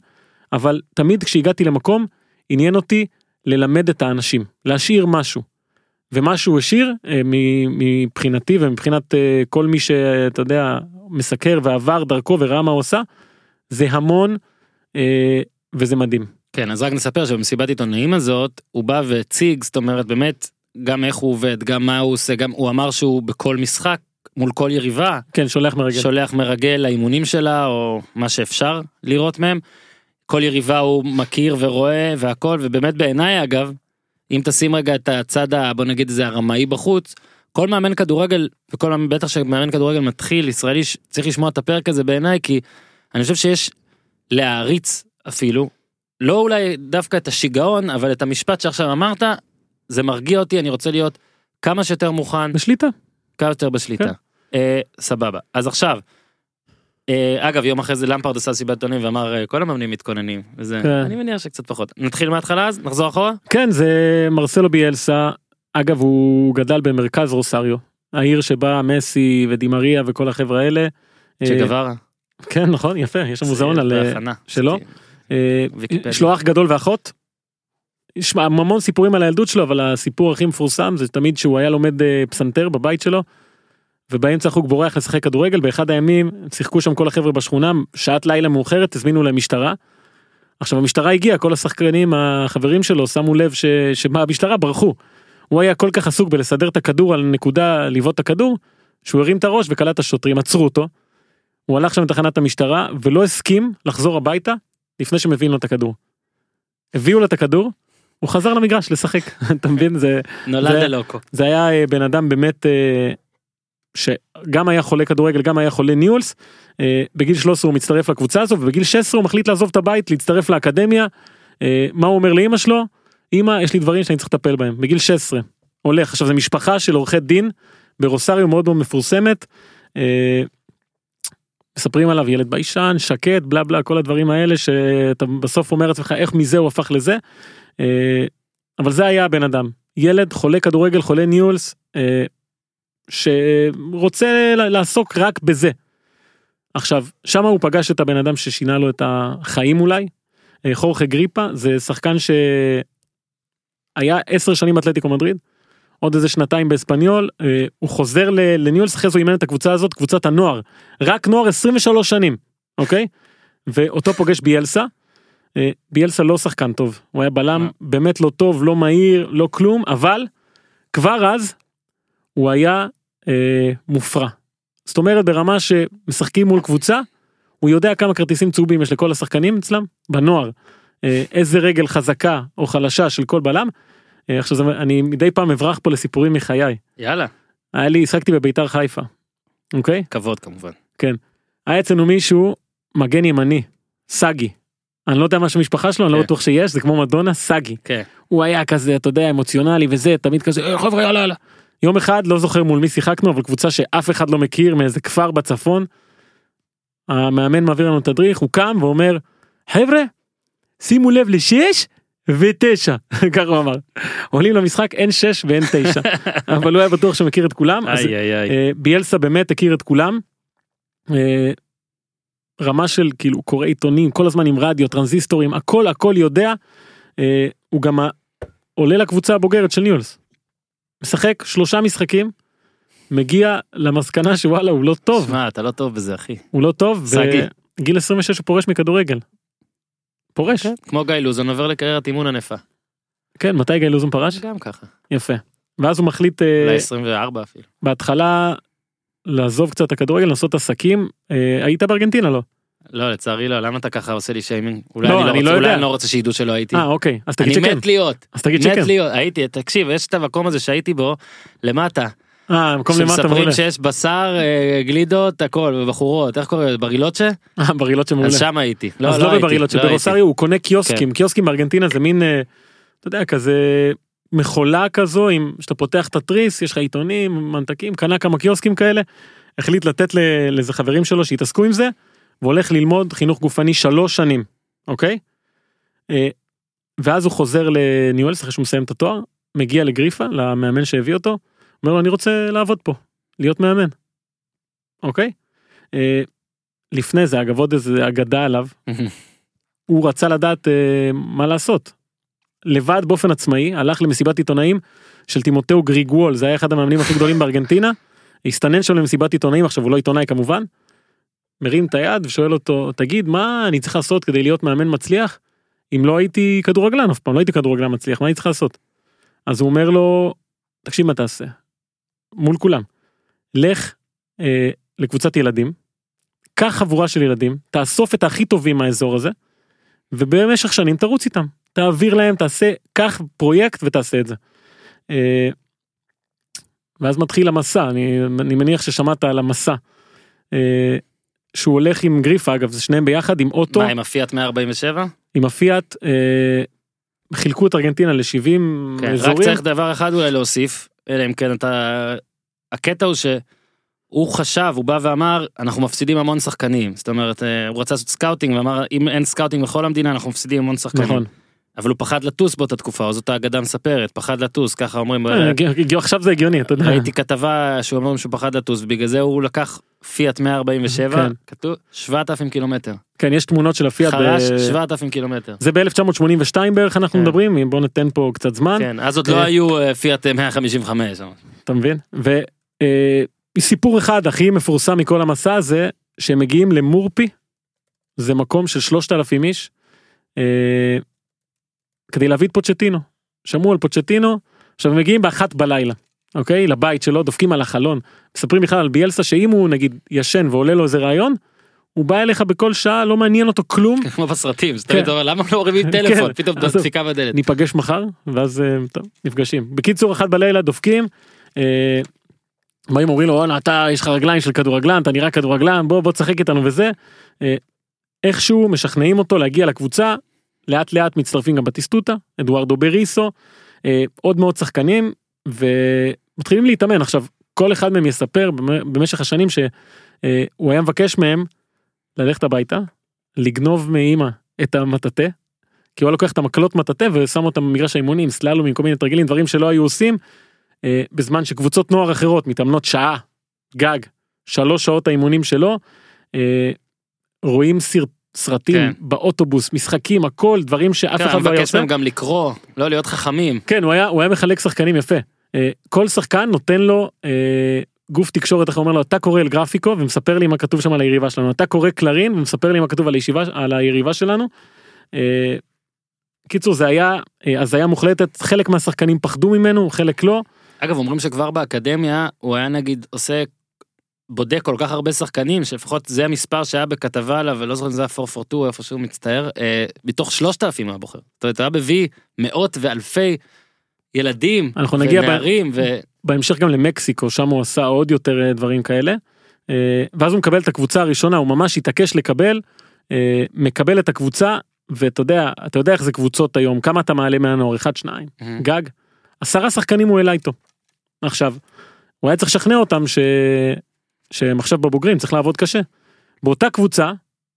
אבל תמיד כשהגעתי למקום, עניין אותי ללמד את האנשים, להשאיר משהו. ומה שהוא השאיר אה, מבחינתי ומבחינת אה, כל מי שאתה יודע מסקר ועבר דרכו וראה מה הוא עושה, זה המון וזה מדהים. כן, אז רק נספר שבמסיבת עיתונאים הזאת, הוא בא והציג, זאת אומרת, באמת, גם איך הוא עובד, גם מה הוא עושה, גם הוא אמר שהוא בכל משחק, מול כל יריבה, כן, שולח מרגל. שולח מרגל לאימונים שלה, או מה שאפשר לראות מהם. כל יריבה הוא מכיר ורואה והכל, ובאמת בעיניי אגב, אם תשים רגע את הצד, ה- בוא נגיד זה הרמאי בחוץ, כל מאמן כדורגל, וכל מאמן, בטח שמאמן כדורגל מתחיל, ישראלי, צריך לשמוע את הפרק הזה בעיניי, כי אני חושב שיש להעריץ אפילו, לא אולי דווקא את השיגעון, אבל את המשפט שעכשיו אמרת, זה מרגיע אותי, אני רוצה להיות כמה שיותר מוכן, בשליטה. כמה יותר בשליטה. כן. אה, סבבה. אז עכשיו, אה, אגב, יום אחרי זה למפרד עשה סיבת עיתונים ואמר, אה, כל המאמנים מתכוננים. וזה, כן. אני מניח שקצת פחות. נתחיל מההתחלה אז? נחזור אחורה? כן, זה מרסלו ביאלסה, אגב הוא גדל במרכז רוסריו, העיר שבה מסי ודימריה וכל החבר'ה האלה. אה, שגברה. כן, נכון, יפה, יש שם מוזיאון על... אה, בהכנה. שלו? אה, אח גדול ואחות. יש המון סיפורים על הילדות שלו אבל הסיפור הכי מפורסם זה תמיד שהוא היה לומד אה, פסנתר בבית שלו. ובאמצע החוג בורח לשחק כדורגל באחד הימים שיחקו שם כל החבר'ה בשכונה שעת לילה מאוחרת הזמינו להם משטרה. עכשיו המשטרה הגיעה כל השחקנים החברים שלו שמו לב ש... שבמשטרה ברחו. הוא היה כל כך עסוק בלסדר את הכדור על נקודה לבעוט את הכדור שהוא הרים את הראש וקלט את השוטרים עצרו אותו. הוא הלך שם לתחנת המשטרה ולא הסכים לחזור הביתה לפני שמביאים לו את הכדור. הביאו לו את הכדור, הוא חזר למגרש לשחק, <laughs> אתה מבין? זה, נולד הלוקו. זה היה אה, בן אדם באמת אה, שגם היה חולה כדורגל, גם היה חולה ניהולס. אה, בגיל 13 הוא מצטרף לקבוצה הזו, ובגיל 16 הוא מחליט לעזוב את הבית, להצטרף לאקדמיה. מה הוא אומר לאמא שלו? אמא, יש לי דברים שאני צריך לטפל בהם. בגיל 16. הולך. עכשיו, זו משפחה של עורכי דין ברוסריו מאוד מאוד מפורסמת. מספרים עליו ילד ביישן, שקט, בלה בלה, כל הדברים האלה שאתה בסוף אומר לעצמך איך מזה הוא הפך לזה. אה, אבל זה היה הבן אדם. ילד חולה כדורגל, חולה ניהולס, אה, שרוצה לעסוק רק בזה. עכשיו, שם הוא פגש את הבן אדם ששינה לו את החיים אולי. אה, חורכה גריפה זה שחקן שהיה עשר שנים אתלטיקו מדריד. עוד איזה שנתיים באספניול, אה, הוא חוזר ל- לניהולס, אחרי זה הוא אימן את הקבוצה הזאת, קבוצת הנוער. רק נוער 23 שנים, אוקיי? ואותו פוגש ביאלסה. אה, ביאלסה לא שחקן טוב, הוא היה בלם מה? באמת לא טוב, לא מהיר, לא כלום, אבל כבר אז הוא היה אה, מופרע. זאת אומרת ברמה שמשחקים מול קבוצה, הוא יודע כמה כרטיסים צהובים יש לכל השחקנים אצלם, בנוער. אה, איזה רגל חזקה או חלשה של כל בלם. אה, עכשיו זה, אני מדי פעם אברח פה לסיפורים מחיי. יאללה, היה לי, השחקתי בביתר חיפה. אוקיי? כבוד כמובן. היה אצלנו מישהו, מגן ימני, סגי. אני לא יודע מה שם המשפחה שלו, אני לא כן. בטוח שיש, זה כמו מדונה, סגי. כן. הוא היה כזה, אתה יודע, אמוציונלי וזה, תמיד כזה, "אה, חבר'ה, יאללה, יאללה. יום אחד, לא זוכר מול מי שיחקנו, אבל קבוצה שאף אחד לא מכיר, מאיזה כפר בצפון. המאמן מעביר לנו תדריך, הוא קם ואומר, חבר'ה, שימו לב לשש ותשע, <laughs> ככה הוא אמר. עולים למשחק, אין שש ואין תשע. <laughs> אבל הוא היה בטוח שמכיר את כולם. אז. אה, ביאלסה באמת הכיר את כולם. אה, רמה של כאילו קורא עיתונים כל הזמן עם רדיו טרנזיסטורים הכל הכל יודע. אה, הוא גם עולה לקבוצה הבוגרת של ניואלס. משחק שלושה משחקים. מגיע למסקנה שוואלה הוא לא טוב שמע, אתה לא טוב בזה אחי. הוא לא טוב סגי. וגיל 26 הוא פורש מכדורגל. פורש כמו גיא לוזון עובר לקריירת אימון ענפה. כן מתי גיא לוזון פרש גם ככה. יפה. ואז הוא מחליט אה, אולי 24 אפילו. בהתחלה לעזוב קצת את הכדורגל לעשות עסקים אה, היית בארגנטינה לא לא לצערי לא למה אתה ככה עושה לי שיימינג אולי לא, אני אני לא לא רוצה- אולי יודע. אני לא רוצה שידעו שלא הייתי. אה אוקיי אז תגיד אני שכן מת להיות. אז תגיד שכן מת להיות הייתי תקשיב יש את המקום הזה שהייתי בו למטה. אה למטה שמספרים מעולה. שיש בשר אה, גלידות הכל בחורות איך קוראים לזה? ברילוצ'ה אה, ברילות שמעולה אז שם הייתי. אז לא הייתי, בברילות לא הייתי. שברוסריו הוא קונה קיוסקים. קיוסקים בארגנטינה זה מין אה, אתה יודע כזה מכולה כזו עם שאתה פותח את התריס יש לך עיתונים ממתקים קנה כמה קיוסקים כאלה החליט לתת לאיזה חברים שלו שיתעסקו עם זה והולך ללמוד חינוך גופני שלוש שנים אוקיי. ואז הוא חוזר לניואלס אחרי שהוא מסיים את התואר מגיע לגריפה למאמן שהביא אותו אומר לו אני רוצה לעבוד פה להיות מאמן. אוקיי. אה, לפני זה אגב עוד איזה אגדה עליו <laughs> הוא רצה לדעת אה, מה לעשות. לבד באופן עצמאי הלך למסיבת עיתונאים של טימותאו גריגוול זה היה אחד המאמנים הכי גדולים בארגנטינה. הסתנן שם למסיבת עיתונאים עכשיו הוא לא עיתונאי כמובן. מרים את היד ושואל אותו תגיד מה אני צריך לעשות כדי להיות מאמן מצליח. אם לא הייתי כדורגלן אף פעם לא הייתי כדורגלן מצליח מה אני צריך לעשות. אז הוא אומר לו תקשיב מה תעשה. מול כולם. לך אה, לקבוצת ילדים. קח חבורה של ילדים תאסוף את הכי טובים מהאזור הזה. ובמשך שנים תרוץ איתם תעביר להם תעשה קח פרויקט ותעשה את זה. אה, ואז מתחיל המסע אני, אני מניח ששמעת על המסע. אה, שהוא הולך עם גריפה אגב זה שניהם ביחד עם אוטו מה עם הפיאט 147? עם הפיאט אה, חילקו את ארגנטינה ל-70 כן, רק אזורים. צריך דבר אחד אולי להוסיף, אלא אם כן אתה... הקטע הוא שהוא חשב, הוא בא ואמר, אנחנו מפסידים המון שחקנים. זאת אומרת, אה, הוא רצה לעשות scouting ואמר, אם אין scouting בכל המדינה, אנחנו מפסידים המון שחקנים. נכון. אבל הוא פחד לטוס באותה תקופה, או זאת האגדה מספרת, פחד לטוס, ככה אומרים. אה, הגיע- עכשיו זה הגיוני אתה יודע. ראיתי כתבה שהוא אומר שהוא פחד לטוס, ובגלל זה הוא לקח פיאט 147, כן. כתוב 7,000 קילומטר. כן יש תמונות של הפיאט. חרש ב- 7,000 קילומטר. זה ב-1982 בערך אנחנו כן. מדברים בוא ניתן פה קצת זמן כן, אז עוד לא אה, היו אה, פיאט 155. אתה מבין? וסיפור אחד הכי מפורסם מכל המסע הזה שהם מגיעים למורפי זה מקום של 3,000 איש אה, כדי להביא את פוצ'טינו. שמעו על פוצ'טינו עכשיו הם מגיעים באחת בלילה אוקיי לבית שלו דופקים על החלון מספרים בכלל על ביאלסה שאם הוא נגיד ישן ועולה לו איזה רעיון הוא בא אליך בכל שעה לא מעניין אותו כלום <laughs> כמו בסרטים, אז כן. תמיד אתה אומר למה לא מרימים טלפון, כן, פתאום. דפיקה בדלת. ניפגש מחר ואז אה, טוב נפגשים בקיצור אחת בלילה דופקים. אה, באים אומרים לו וואלה אתה יש לך רגליים של כדורגלן אתה נראה כדורגלן בוא בוא תשחק איתנו וזה. אה, איכשהו משכנעים אותו להגיע לקבוצה לאט לאט מצטרפים גם בטיסטוטה אדוארדו בריסו אה, עוד מאוד שחקנים ומתחילים להתאמן. עכשיו כל אחד מהם יספר במ- במשך השנים שהוא היה מבקש מהם ללכת הביתה לגנוב מאימא את המטאטה כי הוא היה לוקח את המקלות מטאטה ושם אותם במגרש האימונים סללומים כל מיני תרגילים דברים שלא היו עושים אה, בזמן שקבוצות נוער אחרות מתאמנות שעה גג שלוש שעות האימונים שלו אה, רואים סרט, סרטים כן. באוטובוס משחקים הכל דברים שאף כן, אחד לא היה מבקש. מהם גם לקרוא, לא להיות חכמים. כן הוא היה הוא היה מחלק שחקנים יפה אה, כל שחקן נותן לו אה, גוף תקשורת איך אומר לו אתה קורא אל גרפיקו ומספר לי מה כתוב שם על היריבה שלנו אתה קורא קלרין ומספר לי מה כתוב על הישיבה על היריבה שלנו. אה, קיצור זה היה אה, הזיה מוחלטת חלק מהשחקנים פחדו ממנו חלק לא אגב, אומרים שכבר באקדמיה הוא היה נגיד עושה, בודק כל כך הרבה שחקנים, שלפחות זה המספר שהיה בכתבה עליו, ולא זוכר אם זה היה 442 איפה שהוא מצטער, אה, מתוך 3,000 הוא היה בוחר. זאת אומרת, היה מביא מאות ואלפי ילדים, אנחנו נגיע ב- ונערים, ו... בהמשך גם למקסיקו שם הוא עשה עוד יותר אה, דברים כאלה. אה, ואז הוא מקבל את הקבוצה הראשונה הוא ממש התעקש לקבל אה, מקבל את הקבוצה ואתה יודע אתה יודע איך זה קבוצות היום כמה אתה מעלה מהנוער אחד שניים מהמם. גג עשרה שחקנים הוא העלה איתו. עכשיו הוא היה צריך לשכנע אותם ש... שהם עכשיו בבוגרים צריך לעבוד קשה. באותה קבוצה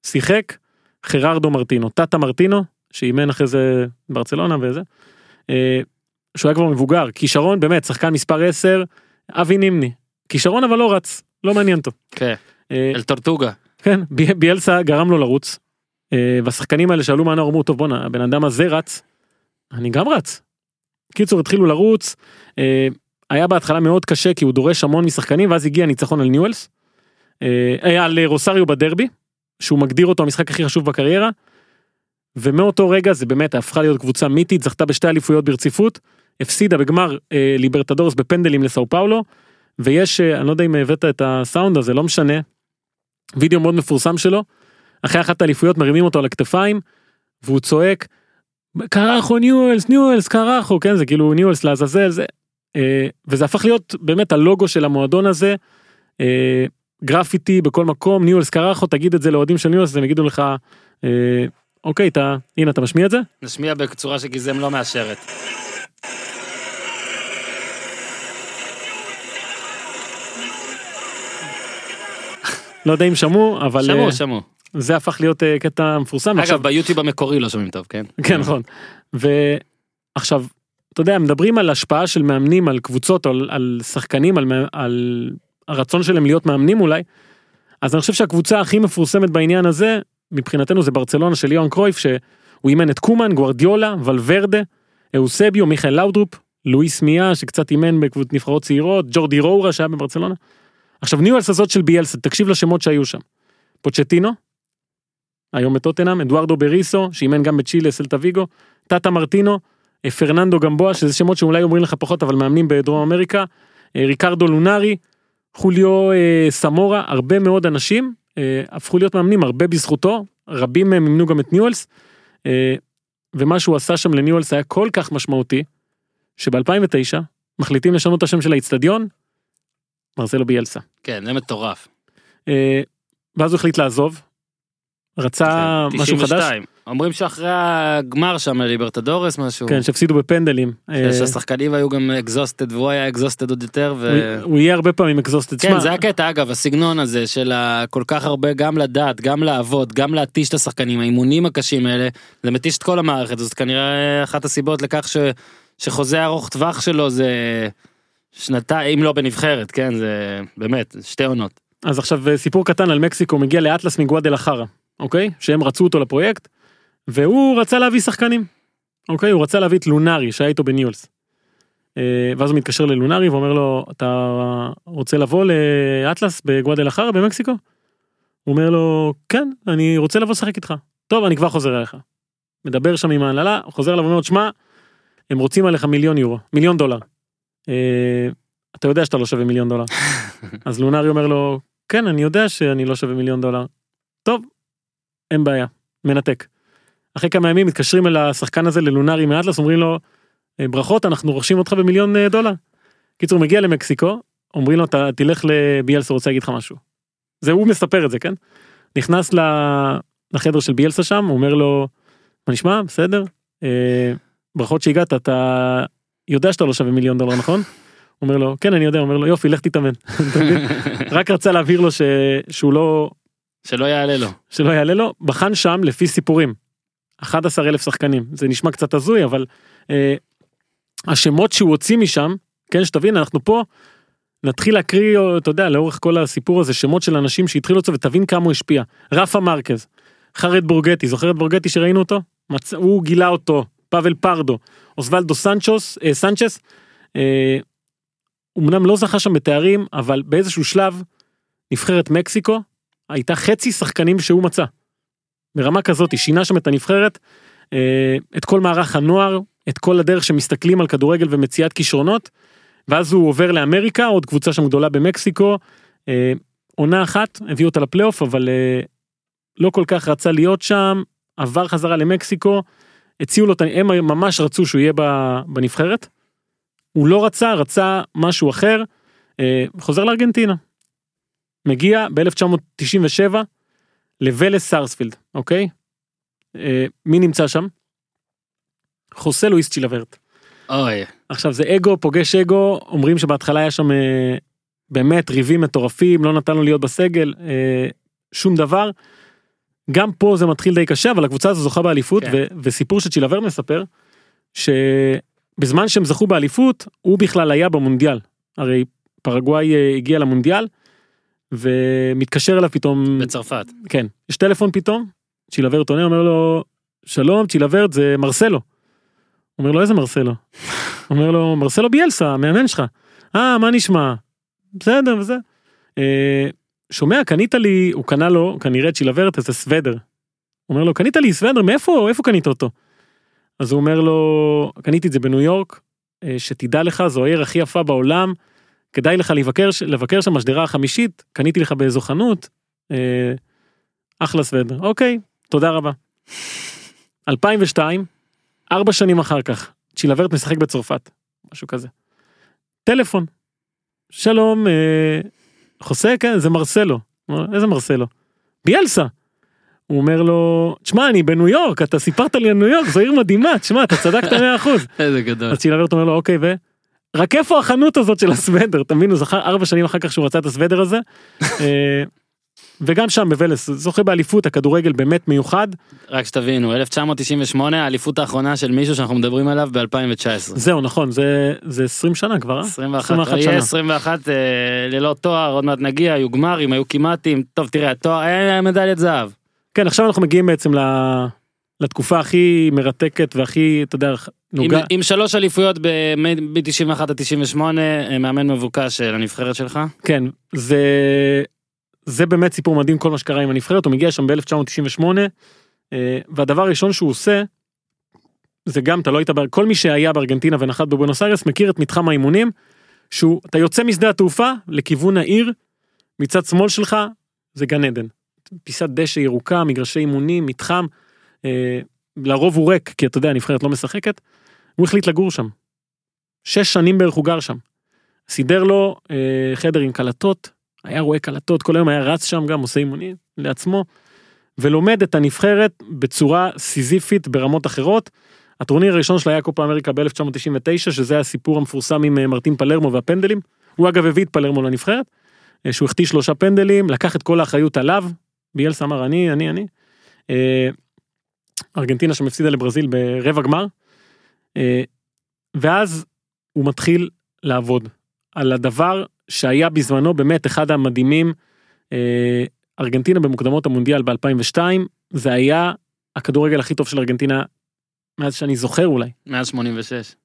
שיחק חררדו מרטינו טאטה מרטינו שאימן אחרי זה ברצלונה וזה. אה, שהוא היה כבר מבוגר כישרון באמת שחקן מספר 10 אבי נימני כישרון אבל לא רץ לא מעניין אותו. כן, אה, אל טורטוגה. כן בי- ביאלסה גרם לו לרוץ. אה, והשחקנים האלה שעלו מהנוער אמרו טוב בואנה הבן אדם הזה רץ. אני גם רץ. קיצור התחילו לרוץ. אה, היה בהתחלה מאוד קשה כי הוא דורש המון משחקנים ואז הגיע ניצחון על ניואלס. אה, היה על רוסריו בדרבי שהוא מגדיר אותו המשחק הכי חשוב בקריירה. ומאותו רגע זה באמת הפכה להיות קבוצה מיתית זכתה בשתי אליפויות ברציפות. הפסידה בגמר אה, ליברטדורס בפנדלים לסאו פאולו. ויש אה, אני לא יודע אם הבאת את הסאונד הזה לא משנה. וידאו מאוד מפורסם שלו. אחרי אחת האליפויות מרימים אותו על הכתפיים והוא צועק carajo ניואלס ניואלס carajo כן זה כאילו ניואלס לעזאזל זה אה, וזה הפך להיות באמת הלוגו של המועדון הזה. אה, גרפיטי בכל מקום ניואלס carajo תגיד את זה לאוהדים של ניואלס הם יגידו לך אה, אוקיי אתה הנה אתה משמיע את זה נשמיע בצורה שגיזם לא מאשרת. לא יודע אם שמעו אבל אה, שמעו, שמעו. זה הפך להיות אה, קטע מפורסם. עכשיו- אגב, ביוטיוב המקורי לא שומעים טוב, כן? כן נכון. ועכשיו אתה יודע מדברים על השפעה של מאמנים על קבוצות על, על שחקנים על, על הרצון שלהם להיות מאמנים אולי. אז אני חושב שהקבוצה הכי מפורסמת בעניין הזה, מבחינתנו זה ברצלונה של יוהאן קרויף, שהוא אימן את קומן, גוארדיולה, ולוורדה, אוסביו, מיכאל לאודרופ, לואיס מיה, שקצת אימן בקבוצות נבחרות צעירות, ג'ורדי רורה שהיה בברצלונה. עכשיו ניואלס הזאת של ביאלסה, תקשיב לשמות שהיו שם. פוצ'טינו, היום בטוטנאם, אדוארדו בריסו, שאימן גם בצ'ילה, סלטה ויגו, טאטה מרטינו, פרננדו גמבואה, שזה שמות שאולי אומרים לך פחות, אבל מאמנים בדרום אמריקה, אה, ריקרדו לונארי, חוליו אה, סמורה, הרבה מאוד אנשים אה, הפכו להיות מאמנים, הרבה בזכותו, רבים מהם אימנו גם את ניואלס, אה, ומה שהוא עשה שם לניואלס היה כל כך משמעותי, שב-2009 מחליטים לשנות את השם של האיצטדיון, מרסלו ביאלסה. כן, זה מטורף. אה, ואז הוא החליט לעזוב, רצה כן, משהו חדש, 92. אומרים שאחרי הגמר שם ליברטדורס משהו. כן, שהפסידו בפנדלים. אה, שהשחקנים היו גם exhausted והוא היה exhausted עוד יותר. ו... הוא- הוא יהיה הרבה פעמים exhausted. כן, שמע, זה הקטע, אגב, הסגנון הזה של כל כך הרבה, גם לדעת, גם לעבוד, גם להתיש את השחקנים, האימונים הקשים האלה, זה מתיש את כל המערכת, זאת כנראה אחת הסיבות לכך ש... שחוזה ארוך טווח שלו זה שנתיים, אם לא בנבחרת, כן, זה באמת, שתי עונות. אז עכשיו אה, סיפור קטן על מקסיקו מגיע לאטלס מגואדלחרה, אוקיי? שהם רצו אותו לפרויקט, והוא רצה להביא שחקנים. אוקיי? הוא רצה להביא את לונארי שהיה איתו בניולס. אה, ואז הוא מתקשר ללונארי ואומר לו, אתה רוצה לבוא לאטלס בגואדלחרה במקסיקו? הוא אומר לו, כן, אני רוצה לבוא לשחק איתך. טוב, אני כבר חוזר אליך. מדבר שם עם ההנהלה, חוזר אליו ואומר, לו, שמע, הם רוצים עליך מיליון יורו, מיליון דולר. אה, אתה יודע שאתה לא שווה מיליון דולר. <laughs> אז לונארי אומר לו, כן, אני יודע שאני לא שווה מיליון דולר. טוב, אין בעיה, מנתק. אחרי כמה ימים מתקשרים אל השחקן הזה ללונארי מאטלס, אומרים לו, "אה, ברכות, אנחנו רוכשים אותך במיליון אה, דולר. קיצור, מגיע למקסיקו, אומרים לו, אתה תלך לביאלסה, רוצה להגיד לך משהו. זה הוא מספר את זה, כן? נכנס לחדר של ביאלסה שם, אומר לו, מה נשמע? בסדר? אה, ברכות שהגעת, אתה יודע שאתה לא שווה מיליון דולר, נכון? אומר לו, כן, אני יודע, אומר לו, יופי, לך תתאמן. <laughs> רק רצה להבהיר לו ש... שהוא לא, שלא יעלה לו. שלא יעלה לו, בחן שם לפי סיפורים. 11 אלף שחקנים, זה נשמע קצת הזוי, אבל אה, השמות שהוא הוציא משם, כן, שתבין, אנחנו פה נתחיל להקריא, אתה יודע, לאורך כל הסיפור הזה, שמות של אנשים שהתחילו אותו ותבין כמה הוא השפיע. רפה מרקז, חרד בורגטי, זוכר את בורגטי שראינו אותו? מצ... הוא גילה אותו, פאבל פרדו, אוסוולדו סנצ'וס, אה, סנצ'ס, אה, אמנם לא זכה שם בתארים, אבל באיזשהו שלב, נבחרת מקסיקו, הייתה חצי שחקנים שהוא מצא. ברמה כזאת, שינה שם את הנבחרת, אה, את כל מערך הנוער, את כל הדרך שמסתכלים על כדורגל ומציאת כישרונות, ואז הוא עובר לאמריקה, עוד קבוצה שם גדולה במקסיקו, אה, עונה אחת, הביא אותה לפלייאוף, אבל אה, לא כל כך רצה להיות שם, עבר חזרה למקסיקו, הציעו לו, הם ממש רצו שהוא יהיה בנבחרת, הוא לא רצה, רצה משהו אחר, חוזר לארגנטינה. מגיע ב-1997 לוולס סארספילד, אוקיי? אה, מי נמצא שם? חוסה לואיס צ'ילברט. אוי, עכשיו זה אגו פוגש אגו, אומרים שבהתחלה היה שם אה, באמת ריבים מטורפים, לא נתן לו להיות בסגל, אה, שום דבר. גם פה זה מתחיל די קשה, אבל הקבוצה הזו זוכה באליפות, כן. ו- וסיפור שצ'ילברט מספר, שבזמן שהם זכו באליפות, הוא בכלל היה במונדיאל. הרי פרגוואי אה, הגיע למונדיאל, ומתקשר אליו פתאום, בצרפת. כן, יש טלפון פתאום, צ'ילברט עונה, אומר לו, שלום, צ'ילברט, זה מרסלו. אומר לו, איזה מרסלו? אומר לו, מרסלו ביאלסה, המאמן שלך. אה, מה נשמע? בסדר וזה. אה, שומע, קנית לי, הוא קנה לו, כנראה צ'ילברט, איזה סוודר. אומר לו, קנית לי סוודר, מאיפה, איפה קנית אותו? אז הוא אומר לו, קניתי את זה בניו יורק, אה, שתדע לך, זו העיר הכי יפה בעולם, כדאי לך לבקר, לבקר שם השדרה החמישית, קניתי לך באיזו חנות, אה, אחלה סוודר. אוקיי, תודה רבה. 2002, ארבע שנים אחר כך, צ'ילברט משחק בצרפת, משהו כזה. טלפון. שלום, אה, חוסה, כן, זה מרסלו. איזה מרסלו? ביאלסה. הוא אומר לו, תשמע, אני בניו יורק, אתה סיפרת לי על ניו יורק, זו עיר מדהימה, תשמע, אתה צדקת 100%. <laughs> איזה גדול. אז צ'ילברט אומר לו, אוקיי, ו... רק איפה החנות הזאת של הסוודר, אתה מבין, הוא זכר ארבע שנים אחר כך שהוא רצה את הסוודר הזה. אה, וגם שם בוולס זוכה באליפות הכדורגל באמת מיוחד רק שתבינו 1998 האליפות האחרונה של מישהו שאנחנו מדברים עליו ב-2019. זהו נכון זה זה 20 שנה כבר אה? 21 שנה. יהיה 21 אה, ללא תואר עוד מעט נגיע היו גמרים היו כמעטים טוב תראה התואר היה מדליית זהב. כן עכשיו אנחנו מגיעים בעצם ל... לתקופה הכי מרתקת והכי אתה יודע עם, נוגע עם שלוש אליפויות ב-91 עד 98 אה, מאמן מבוקש של הנבחרת שלך. כן זה זה באמת סיפור מדהים כל מה שקרה עם הנבחרת הוא מגיע שם ב-1998 והדבר הראשון שהוא עושה. זה גם אתה לא היית כל מי שהיה בארגנטינה ונחת בבואנוס איירס מכיר את מתחם האימונים. שהוא אתה יוצא משדה התעופה לכיוון העיר מצד שמאל שלך זה גן עדן. פיסת דשא ירוקה מגרשי אימונים מתחם. אה, לרוב הוא ריק כי אתה יודע הנבחרת לא משחקת. הוא החליט לגור שם. שש שנים בערך הוא גר שם. סידר לו אה, חדר עם קלטות היה רואה קלטות כל היום היה רץ שם גם עושה אימונים לעצמו. ולומד את הנבחרת בצורה סיזיפית ברמות אחרות. הטורניר הראשון שלה היה קופה אמריקה ב-1999 שזה הסיפור המפורסם עם אה, מרטין פלרמו והפנדלים. הוא אגב הביא את פלרמו לנבחרת. אה, שהוא החטיא שלושה פנדלים לקח את כל האחריות עליו. ביאלס אמר אני אני אני. ארגנטינה שם הפסידה לברזיל ברבע גמר. אה, ואז הוא מתחיל לעבוד על הדבר שהיה בזמנו באמת אחד המדהימים. אה, ארגנטינה במוקדמות המונדיאל ב-2002 זה היה הכדורגל הכי טוב של ארגנטינה מאז שאני זוכר אולי. מאז 86.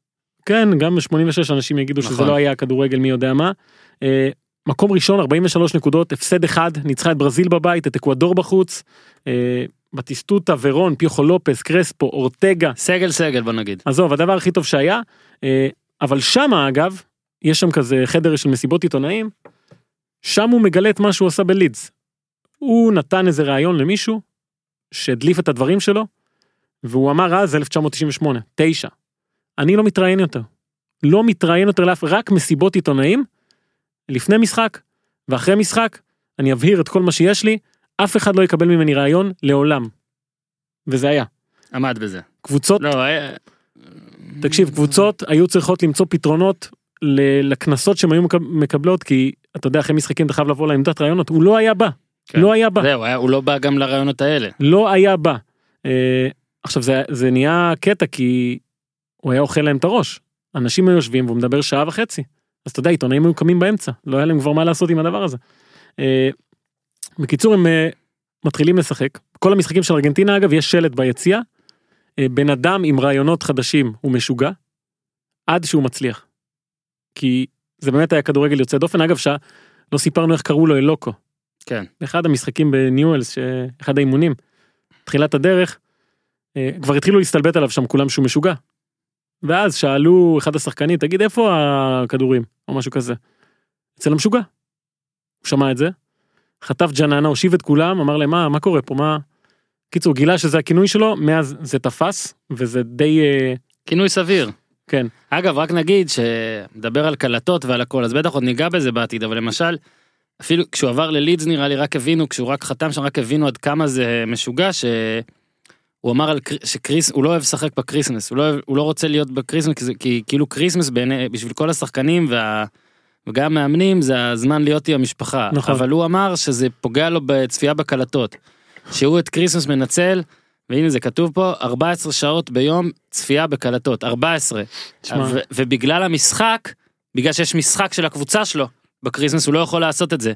כן גם ב-86 אנשים יגידו שזה נכון. לא היה כדורגל מי יודע מה. אה, מקום ראשון 43 נקודות הפסד אחד ניצחה את ברזיל בבית את אקוודור בחוץ. אה, בטיסטוטה ורון פיוכו לופס קרספו אורטגה סגל סגל בוא נגיד. עזוב הדבר הכי טוב שהיה אה, אבל שמה אגב יש שם כזה חדר של מסיבות עיתונאים. שם הוא מגלה את מה שהוא עשה בלידס. הוא נתן איזה ראיון למישהו שהדליף את הדברים שלו והוא אמר אז 1998 9 אני לא מתראיין יותר. לא מתראיין יותר לאף רק מסיבות עיתונאים לפני משחק ואחרי משחק אני אבהיר את כל מה שיש לי אף אחד לא יקבל ממני ראיון לעולם. וזה היה עמד בזה. קבוצות לא, היה- תקשיב קבוצות היו צריכות למצוא פתרונות לקנסות שהן היו מקב- מקבלות כי אתה יודע אחרי משחקים אתה חייב לבוא לעמדת רעיונות הוא לא היה בא כן. לא היה בא זהו, היה- הוא לא בא גם לרעיונות האלה. לא היה בא. אה, עכשיו זה זה נהיה קטע כי הוא היה אוכל להם את הראש אנשים היו יושבים והוא מדבר שעה וחצי אז אתה יודע עיתונאים היו קמים באמצע לא היה להם כבר מה לעשות עם הדבר הזה. אה, בקיצור הם אה, מתחילים לשחק כל המשחקים של ארגנטינה אגב יש שלט ביציע אה, בן אדם עם רעיונות חדשים הוא משוגע עד שהוא מצליח. כי זה באמת היה כדורגל יוצא דופן אגב שלא סיפרנו איך קראו לו אלוקו. כן. באחד המשחקים בניואלס שאחד האימונים תחילת הדרך אה, כבר התחילו להסתלבט עליו שם כולם שהוא משוגע. ואז שאלו אחד השחקנים תגיד איפה הכדורים או משהו כזה. אצל המשוגע. הוא שמע את זה. חטף ג'ננה הושיב את כולם אמר להם מה מה קורה פה מה. קיצור גילה שזה הכינוי שלו מאז זה תפס וזה די אה, כינוי סביר. כן אגב רק נגיד שנדבר על קלטות ועל הכל אז בטח עוד ניגע בזה בעתיד אבל למשל אפילו כשהוא עבר ללידס נראה לי רק הבינו כשהוא רק חתם שם רק הבינו עד כמה זה משוגע שהוא אמר על קר- שקריס הוא לא אוהב לשחק ב Christmas הוא לא אוהב, הוא לא רוצה להיות ב Christmas כי, כי כאילו Christmas בעיני בשביל כל השחקנים וה, וגם המאמנים זה הזמן להיות עם המשפחה נכון. אבל הוא אמר שזה פוגע לו בצפייה בקלטות שהוא את Christmas מנצל. והנה זה כתוב פה 14 שעות ביום צפייה בקלטות 14 תשמע. ו- ובגלל המשחק, בגלל שיש משחק של הקבוצה שלו ב Christmas, הוא לא יכול לעשות את זה.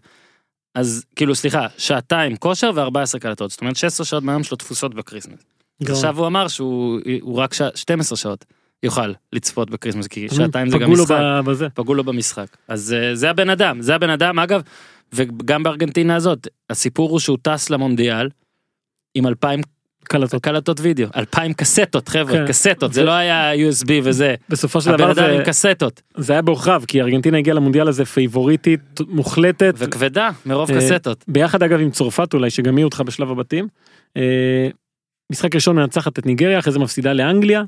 אז כאילו סליחה, שעתיים כושר ו-14 קלטות, זאת אומרת 16 שעות מהיום שלו תפוסות ב Christmas. עכשיו הוא אמר שהוא הוא רק ש... 12 שעות יוכל לצפות ב Christmas, כי שעתיים זה? גם פגעו לו משחק, בזה. פגעו לו במשחק. אז אה, זה הבן אדם, זה הבן אדם, אגב, וגם בארגנטינה הזאת, הסיפור הוא שהוא טס למונדיאל עם 2,000 קלטות. קלטות וידאו, 2,000 קסטות חבר'ה, כן. קסטות, זה ו- לא היה USB וזה, בסופו של הבן דבר אדם זה עם קסטות. זה היה בעוכריו כי ארגנטינה הגיעה למונדיאל הזה פייבוריטית מוחלטת וכבדה מרוב אה, קסטות. ביחד אגב עם צרפת אולי שגם היא אותך בשלב הבתים. אה, משחק ראשון מנצחת את ניגריה אחרי זה מפסידה לאנגליה.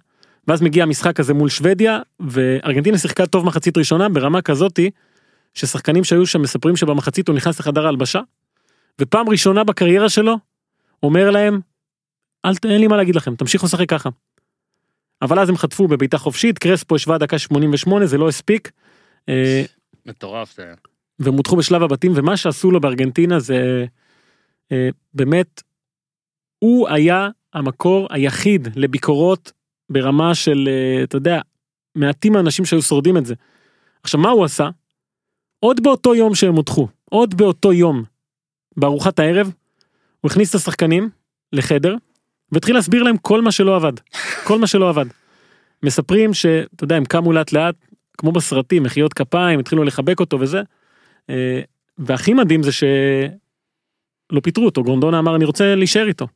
ואז מגיע המשחק הזה מול שוודיה וארגנטינה שיחקה טוב מחצית ראשונה ברמה כזאתי ששחקנים שהיו שם מספרים שבמחצית הוא נכנס לחדר ההלבשה. ופעם ראשונה בקריירה שלו אומר להם אל אין לי מה להגיד לכם תמשיכו לשחק ככה. אבל אז הם חטפו בבעיטה חופשית קרספו השווה דקה 88 זה לא הספיק. אה, מטורף זה היה. והם הודחו בשלב הבתים ומה שעשו לו בארגנטינה זה אה, באמת, הוא היה המקור היחיד לביקורות ברמה של, אה, אתה יודע, מעטים האנשים שהיו שורדים את זה. עכשיו, מה הוא עשה? עוד באותו יום שהם הודחו, עוד באותו יום, בארוחת הערב, הוא הכניס את השחקנים לחדר, והתחיל להסביר להם כל מה שלא עבד. כל מה שלא עבד. מספרים שאתה יודע הם קמו לאט לאט כמו בסרטים מחיאות כפיים התחילו לחבק אותו וזה. אה, והכי מדהים זה שלא פיטרו אותו גרונדונה אמר אני רוצה להישאר איתו.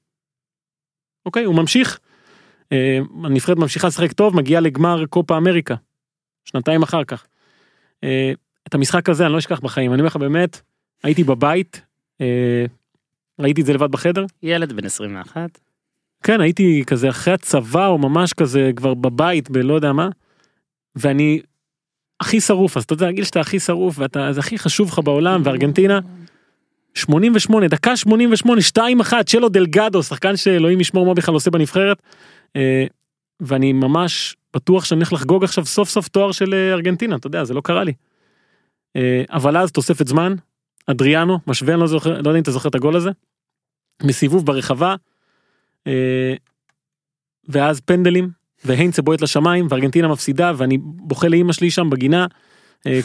אוקיי הוא ממשיך. אה, הנבחרת ממשיכה לשחק טוב מגיעה לגמר קופה אמריקה. שנתיים אחר כך. אה, את המשחק הזה אני לא אשכח בחיים אני אומר לך באמת הייתי בבית. ראיתי את זה לבד בחדר ילד בן 21. כן הייתי כזה אחרי הצבא או ממש כזה כבר בבית בלא יודע מה. ואני הכי שרוף אז אתה יודע להגיד שאתה הכי שרוף ואתה זה הכי חשוב לך בעולם וארגנטינה. 88 דקה 88 2 1 צ'לו דלגדו שחקן שאלוהים ישמור מה בכלל עושה בנבחרת. אה, ואני ממש בטוח שאני הולך לחגוג עכשיו סוף סוף תואר של אה, ארגנטינה אתה יודע זה לא קרה לי. אה, אבל אז תוספת זמן אדריאנו משווה אני לא זוכר לא יודע אם אתה זוכר את הגול הזה. מסיבוב ברחבה. ואז פנדלים והיינצה בועט לשמיים וארגנטינה מפסידה ואני בוכה לאימא שלי שם בגינה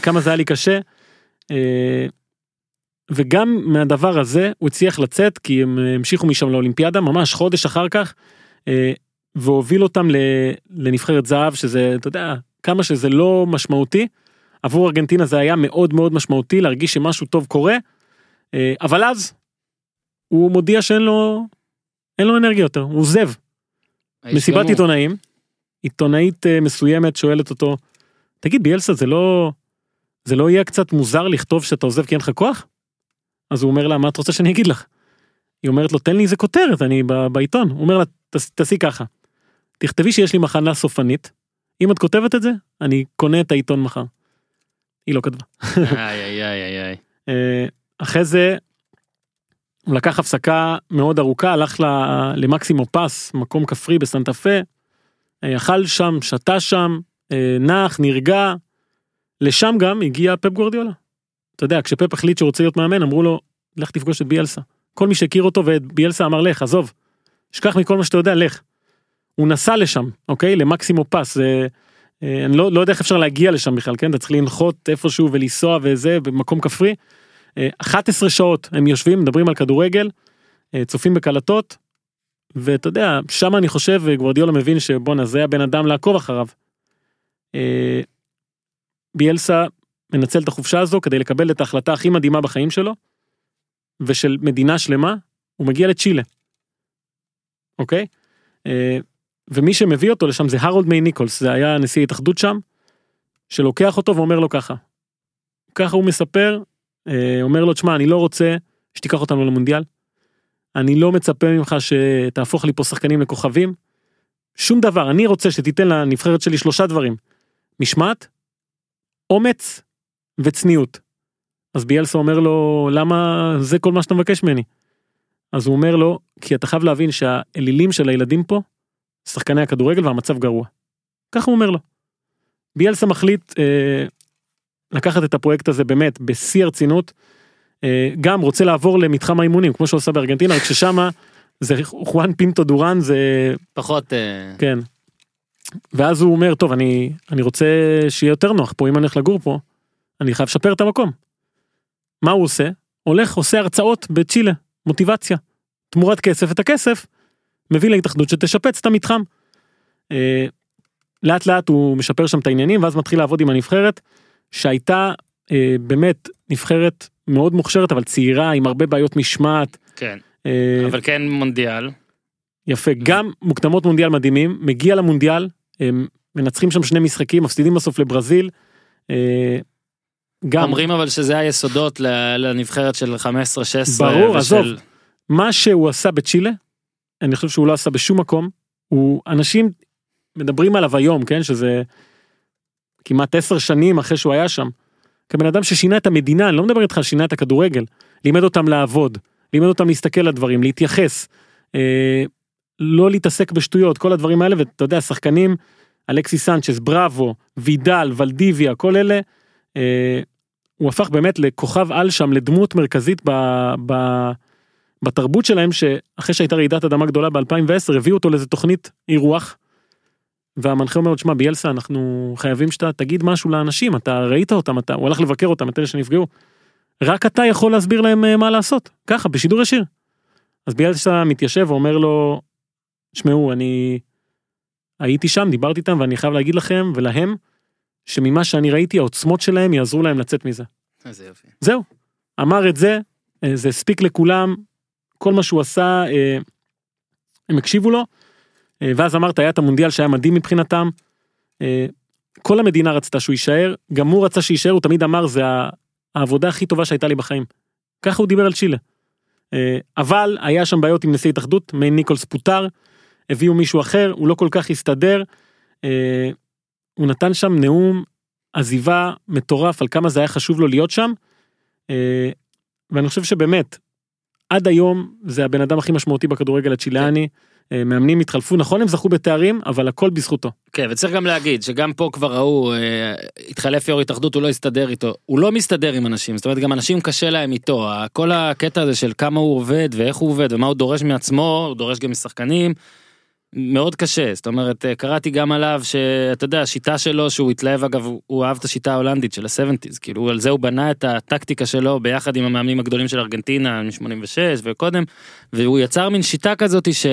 כמה זה היה לי קשה. אה, וגם מהדבר הזה הוא הצליח לצאת כי הם המשיכו משם לאולימפיאדה ממש חודש אחר כך והוביל אותם לנבחרת זהב שזה אתה יודע כמה שזה לא משמעותי עבור ארגנטינה זה היה מאוד מאוד משמעותי להרגיש שמשהו טוב קורה אבל אז הוא מודיע שאין לו אין לו אנרגיה יותר הוא עוזב מסיבת. עיתונאים, עיתונאית אה, מסוימת שואלת אותו, תגיד ביאלסה זה לא, זה לא יהיה קצת מוזר לכתוב שאתה עוזב כי אין לך כוח? אז הוא אומר לה, מה את רוצה שאני אגיד לך? היא אומרת לו, תן לי איזה כותרת, אני בעיתון. הוא אומר לה, "תעש- תעשי ככה, תכתבי שיש לי מחנה סופנית, אם את כותבת את זה, אני קונה את העיתון מחר. היא לא כתבה. איי איי איי איי. אה, אחרי זה הוא לקח הפסקה מאוד ארוכה הלך ל- למקסימו פס מקום כפרי בסנטה פה. אה, אכל שם שתה שם אה, נח נרגע. לשם גם הגיע פפ גורדיולה. אתה יודע כשפפ החליט שהוא רוצה להיות מאמן אמרו לו לך תפגוש את ביאלסה. כל מי שהכיר אותו ואת ביאלסה אמר לך עזוב. שכח מכל מה שאתה יודע לך. הוא נסע לשם אוקיי למקסימו פס. זה, אה, אני לא, לא יודע איך אפשר להגיע לשם בכלל כן אתה צריך לנחות איפשהו ולנסוע וזה במקום כפרי. אה, 11 שעות הם יושבים מדברים על כדורגל אה, צופים בקלטות. ואתה יודע שם אני חושב גוורדיולה מבין שבואנה זה הבן אדם לעקוב אחריו. אה, ביאלסה מנצל את החופשה הזו כדי לקבל את ההחלטה הכי מדהימה בחיים שלו. ושל מדינה שלמה הוא מגיע לצ'ילה. אוקיי? אה, ומי שמביא אותו לשם זה הרולד מיי ניקולס זה היה נשיא התאחדות שם. שלוקח אותו ואומר לו ככה. ככה הוא מספר אה, אומר לו תשמע אני לא רוצה שתיקח אותנו למונדיאל. אני לא מצפה ממך שתהפוך לי פה שחקנים לכוכבים. שום דבר אני רוצה שתיתן לנבחרת שלי שלושה דברים. משמעת, אומץ וצניעות. אז ביאלסה אומר לו למה זה כל מה שאתה מבקש ממני. אז הוא אומר לו כי אתה חייב להבין שהאלילים של הילדים פה שחקני הכדורגל והמצב גרוע. ככה הוא אומר לו. ביאלסה מחליט אה, לקחת את הפרויקט הזה באמת בשיא הרצינות. אה, גם רוצה לעבור למתחם האימונים כמו שהוא עושה בארגנטינה רק ששמה זה חואן פינטו דורן זה פחות אה, כן. ואז הוא אומר טוב אני אני רוצה שיהיה יותר נוח פה אם אני הולך לגור פה אני חייב לשפר את המקום. מה הוא עושה? הולך עושה הרצאות בצ'ילה מוטיבציה תמורת כסף את הכסף מביא להתאחדות שתשפץ את המתחם. אה, לאט לאט הוא משפר שם את העניינים ואז מתחיל לעבוד עם הנבחרת שהייתה אה, באמת נבחרת מאוד מוכשרת אבל צעירה עם הרבה בעיות משמעת. כן אה, אבל כן מונדיאל יפה גם מוקדמות מונדיאל מדהימים מגיע למונדיאל הם מנצחים שם שני משחקים מפסידים בסוף לברזיל. אה, גם אומרים אבל שזה היסודות לנבחרת של 15-16 ברור, ושל- עזוב. מה שהוא עשה בצ'ילה אני חושב שהוא לא עשה בשום מקום הוא אנשים מדברים עליו היום כן שזה כמעט עשר שנים אחרי שהוא היה שם. כבן אדם ששינה את המדינה אני לא מדבר איתך על שינה את הכדורגל לימד אותם לעבוד לימד אותם להסתכל על דברים להתייחס. אה, לא להתעסק בשטויות כל הדברים האלה ואתה יודע שחקנים אלכסי סנצ'ס בראבו וידל ולדיביה כל אלה. אה, הוא הפך באמת לכוכב על שם לדמות מרכזית ב, ב, בתרבות שלהם שאחרי שהייתה רעידת אדמה גדולה ב-2010 הביאו אותו לאיזה תוכנית אירוח. והמנחה אומר לו תשמע ביאלסה אנחנו חייבים שאתה תגיד משהו לאנשים אתה ראית אותם אתה הוא הלך לבקר אותם את אלה שנפגעו. רק אתה יכול להסביר להם אה, מה לעשות ככה בשידור ישיר. אז ביאלסה מתיישב ואומר לו שמעו אני הייתי שם דיברתי איתם ואני חייב להגיד לכם ולהם שממה שאני ראיתי העוצמות שלהם יעזרו להם לצאת מזה. איזה יופי. זהו. אמר את זה, אה, זה הספיק לכולם, כל מה שהוא עשה, אה, הם הקשיבו לו, אה, ואז אמרת, היה את המונדיאל שהיה מדהים מבחינתם. כל המדינה רצתה שהוא יישאר, גם הוא רצה שיישאר, הוא תמיד אמר, זה העבודה הכי טובה שהייתה לי בחיים. ככה הוא דיבר על צ'ילה. אבל היה שם בעיות עם נשיא התאחדות, מיין ניקולס פוטר, הביאו מישהו אחר, הוא לא כל כך הסתדר. הוא נתן שם נאום עזיבה מטורף על כמה זה היה חשוב לו להיות שם. אה, ואני חושב שבאמת, עד היום זה הבן אדם הכי משמעותי בכדורגל הצ'יליאני. אה, מאמנים התחלפו, נכון הם זכו בתארים, אבל הכל בזכותו. כן, וצריך גם להגיד שגם פה כבר ראו, אה, התחלף יו"ר התאחדות, הוא לא הסתדר איתו. הוא לא מסתדר עם אנשים, זאת אומרת גם אנשים קשה להם איתו. כל הקטע הזה של כמה הוא עובד ואיך הוא עובד ומה הוא דורש מעצמו, הוא דורש גם משחקנים. מאוד קשה, זאת אומרת, אה, קראתי גם עליו שאתה יודע, השיטה שלו, שהוא התלהב אגב, הוא- אהב את השיטה ההולנדית של ה-70's, כאילו על זה הוא בנה את הטקטיקה שלו ביחד עם המאמנים הגדולים של ארגנטינה מ-86 וקודם, והוא יצר מין שיטה כזאת ש...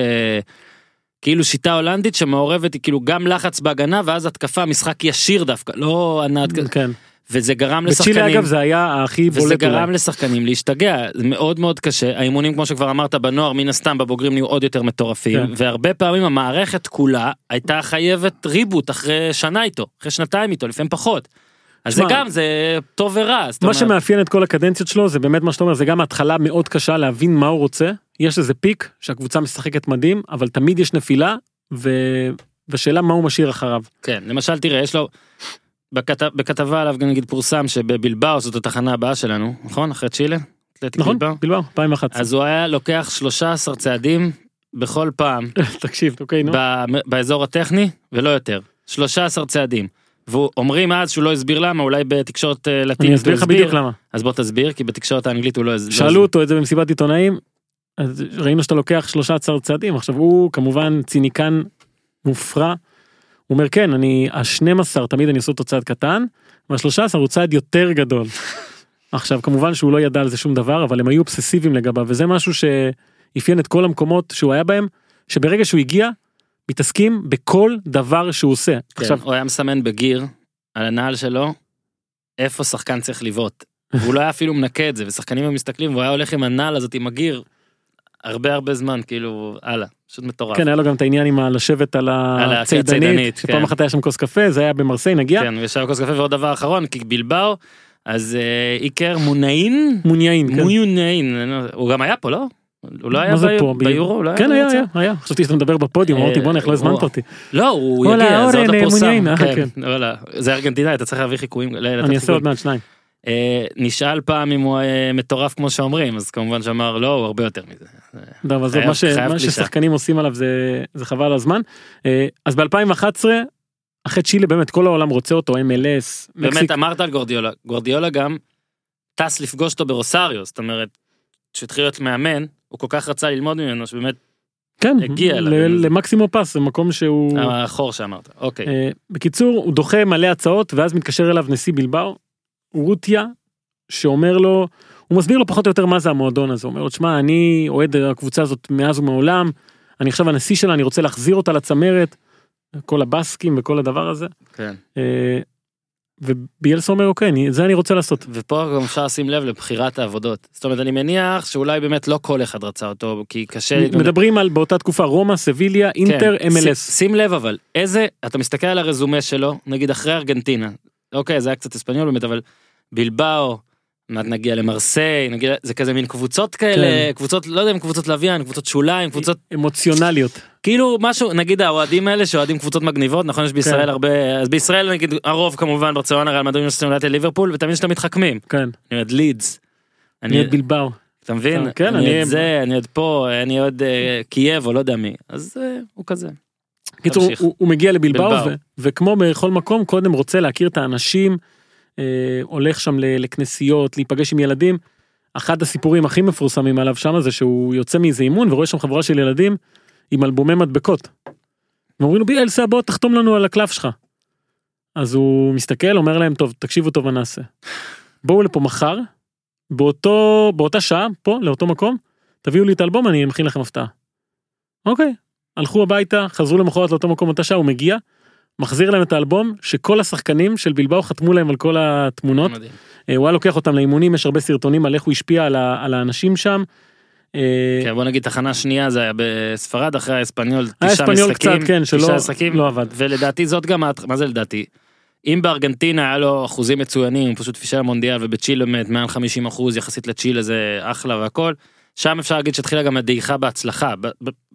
כאילו שיטה הולנדית שמעורבת היא כאילו גם לחץ בהגנה ואז התקפה משחק ישיר דווקא לא ענת כן. וזה גרם לשחקנים בצ'ילה אגב זה היה הכי וזה בולט גרם אולי. לשחקנים להשתגע זה מאוד מאוד קשה האימונים כמו שכבר אמרת בנוער מן הסתם בבוגרים נהיו עוד יותר מטורפים כן. והרבה פעמים המערכת כולה הייתה חייבת ריבוט אחרי שנה איתו אחרי שנתיים איתו לפעמים פחות. אז זה שמע, גם זה טוב ורע מה אומרת, שמאפיין את כל הקדנציות שלו זה באמת מה שאתה אומר זה גם התחלה מאוד קשה להבין מה הוא רוצה יש איזה פיק שהקבוצה משחקת מדהים אבל תמיד יש נפילה ו... ושאלה מה הוא משאיר אחריו. כן למשל תראה יש לו. בכת... בכתבה עליו גם נגיד פורסם שבבלבאו זאת התחנה הבאה שלנו נכון אחרי צ'ילה. נכון? בלבאו. בלבאו 2011. אז הוא היה לוקח 13 צעדים בכל פעם <laughs> תקשיב אוקיי נו. באזור הטכני ולא יותר 13 צעדים. ואומרים אז שהוא לא הסביר למה אולי בתקשורת אה, אני לטינית אסביר הוא לך בדיוק למה. אז בוא תסביר כי בתקשורת האנגלית הוא לא הסביר. שאלו אותו את זה במסיבת עיתונאים. אז ראינו שאתה לוקח 13 צעדים עכשיו הוא כמובן ציניקן מופרע. הוא אומר כן אני ה-12 תמיד אני עושה אותו צעד קטן וה-13 הוא צעד יותר גדול. <laughs> עכשיו כמובן שהוא לא ידע על זה שום דבר אבל הם היו אובססיביים לגביו וזה משהו שאפיין את כל המקומות שהוא היה בהם שברגע שהוא הגיע מתעסקים בכל דבר שהוא עושה. כן, עכשיו הוא היה מסמן בגיר על הנעל שלו איפה שחקן צריך לבעוט. והוא לא היה אפילו מנקה את זה ושחקנים מסתכלים והוא היה הולך עם הנעל הזאת עם הגיר. הרבה הרבה זמן כאילו הלאה פשוט מטורף. כן היה לו גם את העניין עם ה- לשבת על הצידנית שפעם כן. אחת היה שם כוס קפה זה היה במרסיי נגיע כן, וישר כוס קפה ועוד דבר אחרון כי בלבאו אז אה, איקר מונאין מוניאין. כן. מוניונאין הוא גם היה פה לא? הוא לא היה ביורו? הוא לא כן היה? היה, היה. חשבתי שאתה מדבר בפודיום, אה, אמרתי בואנה איך לא הזמנת הוא- אותי. לא הוא יגיע זה עוד אורן, לא פורסם. מוניין. וואלה, זה ארגנטינאי אתה צריך להביא חיקויים. אני אעשה. עוד מעט שניים. אה, נשאל פעם אם הוא אה, מטורף כמו שאומרים אז כמובן שאמר לא הוא הרבה יותר מזה. טוב, עזוב, חייב- מה ש- מה. ששחקנים עושים עליו זה זה חבל על הזמן. אה, אז ב-2011, אחרי צ'ילה באמת כל העולם רוצה אותו, MLS, באמת מקסיק, אמרת על גורדיולה גורדיולה גם טס לפגוש אותו ברוסריו זאת אומרת. כשהתחיל להיות מאמן הוא כל כך רצה ללמוד ממנו שבאמת כן, הגיע ל-. למקסימו פס, זה מקום שהוא... החור שאמרת אוקיי אה, בקיצור, הוא דוחה מלא הצעות, ואז מתקשר אליו נשיא בלבאו, רוטיה, שאומר לו, הוא מסביר לו פחות או יותר מה זה המועדון הזה, הוא אומר לו, תשמע, אני אוהד הקבוצה הזאת מאז ומעולם, אני עכשיו הנשיא שלה, אני רוצה להחזיר אותה לצמרת, כל הבסקים וכל הדבר הזה. כן. אה, וביאלסה אומר, אוקיי, אני- זה אני רוצה לעשות. ופה גם אפשר לשים לב לבחירת העבודות זאת אומרת אני מניח שאולי באמת לא כל אחד רצה אותו כי קשה מדברים על באותה תקופה רומא, סביליה, אינטר, כן. MLS. ש- שים לב אבל איזה אתה מסתכל על הרזומה שלו נגיד אחרי ארגנטינה אוקיי זה היה קצת אספניול באמת אבל בלבאו. מעט נגיע למרסיי נגיד זה כזה מין קבוצות כאלה כן. קבוצות לא יודע אם קבוצות לוויין קבוצות שוליים קבוצות אמוציונליות. כאילו משהו נגיד האוהדים האלה שאוהדים קבוצות מגניבות נכון יש בישראל כן. הרבה אז בישראל נגיד הרוב כמובן ברצלונה ריאל מדריד יונייטד ליברפול ותמיד יש את המתחכמים כן, אני אוהד לידס. אני אוהד בלבאו. אתה מבין? אה, כן, אני עוד זה, אני עוד פה, אני עוד אה, קייב או לא יודע מי. אז אה, הוא כזה. קיצור. הוא, מגיע לבלבאו וכמו בכל מקום קודם רוצה להכיר את האנשים אה, הולך שם לכנסיות להיפגש עם ילדים. אחד הסיפורים הכי מפורסמים עליו שם זה שהוא יוצא מאיזה אימון ורואה שם חבורה של ילדים עם אלבומי מדבקות. ואומרים לו ביאלסה בוא תחתום לנו על הקלף שלך. אז הוא מסתכל אומר להם טוב תקשיבו טוב מה נעשה. בואו לפה מחר באותו באותה שעה פה לאותו מקום תביאו לי את האלבום אני מכין לכם הפתעה. אוקיי הלכו הביתה חזרו למחרת לאותו מקום אותה שעה הוא מגיע. מחזיר להם את האלבום שכל השחקנים של בלבאו חתמו להם על כל התמונות. מדהים. אה, הוא היה לוקח אותם לאימונים יש הרבה סרטונים על איך הוא השפיע על, ה, על האנשים שם. אה, כן, בוא נגיד תחנה שנייה זה היה בספרד אחרי האספניול, היה תשעה משחקים, קצת, כן, שלא- תשעה משחקים, לא עבד. ולדעתי זאת גם, מה זה לדעתי? אם בארגנטינה היה לו אחוזים מצוינים, פשוט פישל מונדיאל ובצ'ילה באמת מעל 50 אחוז יחסית לצ'ילה זה אחלה והכל, שם אפשר להגיד שהתחילה גם הדעיכה בהצלחה,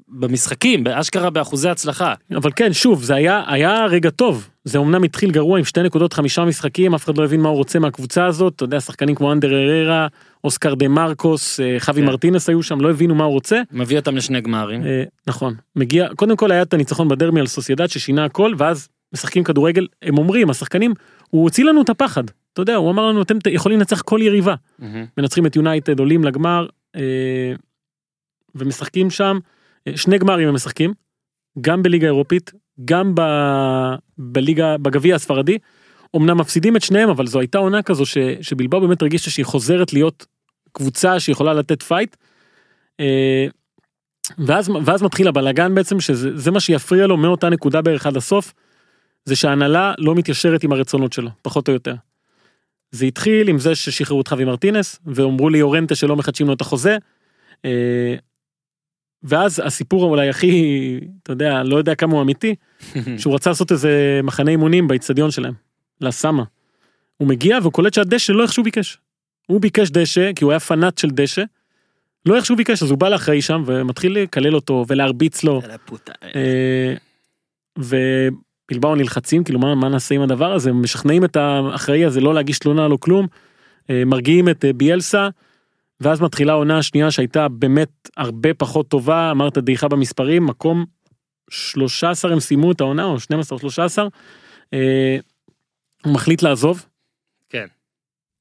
במשחקים, באשכרה באחוזי הצלחה. אבל כן שוב זה היה היה רגע טוב זה אמנם התחיל גרוע עם שתי נקודות חמישה משחקים אף אחד לא הבין מה הוא רוצה מהקבוצה הזאת אתה יודע שחקנים כמו אנדר הררה אוסקר דה מרקוס אה, חווי כן. מרטינס היו שם לא הבינו מה הוא רוצה. מביא אותם לשני גמרים. אה, נכון מגיע קודם כל היה את הניצחון בדרמי על סוסיידד ששינה הכל ואז משחקים כדורגל הם אומרים השחקנים הוא הוציא לנו את הפחד אתה יודע הוא אמר לנו אתם יכולים לנצח כל יריבה מהמם. מנצחים את יונייטד עולים לגמר אה, ומשחקים שם שני גמרים הם משחקים גם בליגה אירופית גם ב, בליגה בגביע הספרדי. אמנם מפסידים את שניהם אבל זו הייתה עונה כזו ש, שבלבאו באמת הרגישה שהיא חוזרת להיות קבוצה שיכולה לתת fight. אה, ואז ואז מתחיל הבלאגן בעצם שזה זה מה שיפריע לו מאותה נקודה בערך עד הסוף. זה שההנהלה לא מתיישרת עם הרצונות שלו פחות או יותר. זה התחיל עם זה ששחררו את חווי מרטינס ואמרו לי אורנטה שלא מחדשים לו את החוזה. ואז הסיפור אולי הכי אתה יודע לא יודע כמה הוא אמיתי <laughs> שהוא רצה לעשות איזה מחנה אימונים באיצטדיון שלהם. לסאמה. הוא מגיע והוא קולט שהדשא לא איך שהוא ביקש. הוא ביקש דשא כי הוא היה פנאט של דשא. לא איך שהוא ביקש אז הוא בא לאחראי שם ומתחיל לקלל אותו ולהרביץ לו. אה, ובלבאו נלחצים כאילו מה, מה נעשה עם הדבר הזה משכנעים את האחראי הזה לא להגיש תלונה לא כלום. אה, מרגיעים את אה, ביאלסה. ואז מתחילה העונה השנייה שהייתה באמת הרבה פחות טובה אמרת דעיכה במספרים מקום 13 הם סיימו את העונה או 12 13. אה, הוא מחליט לעזוב כן.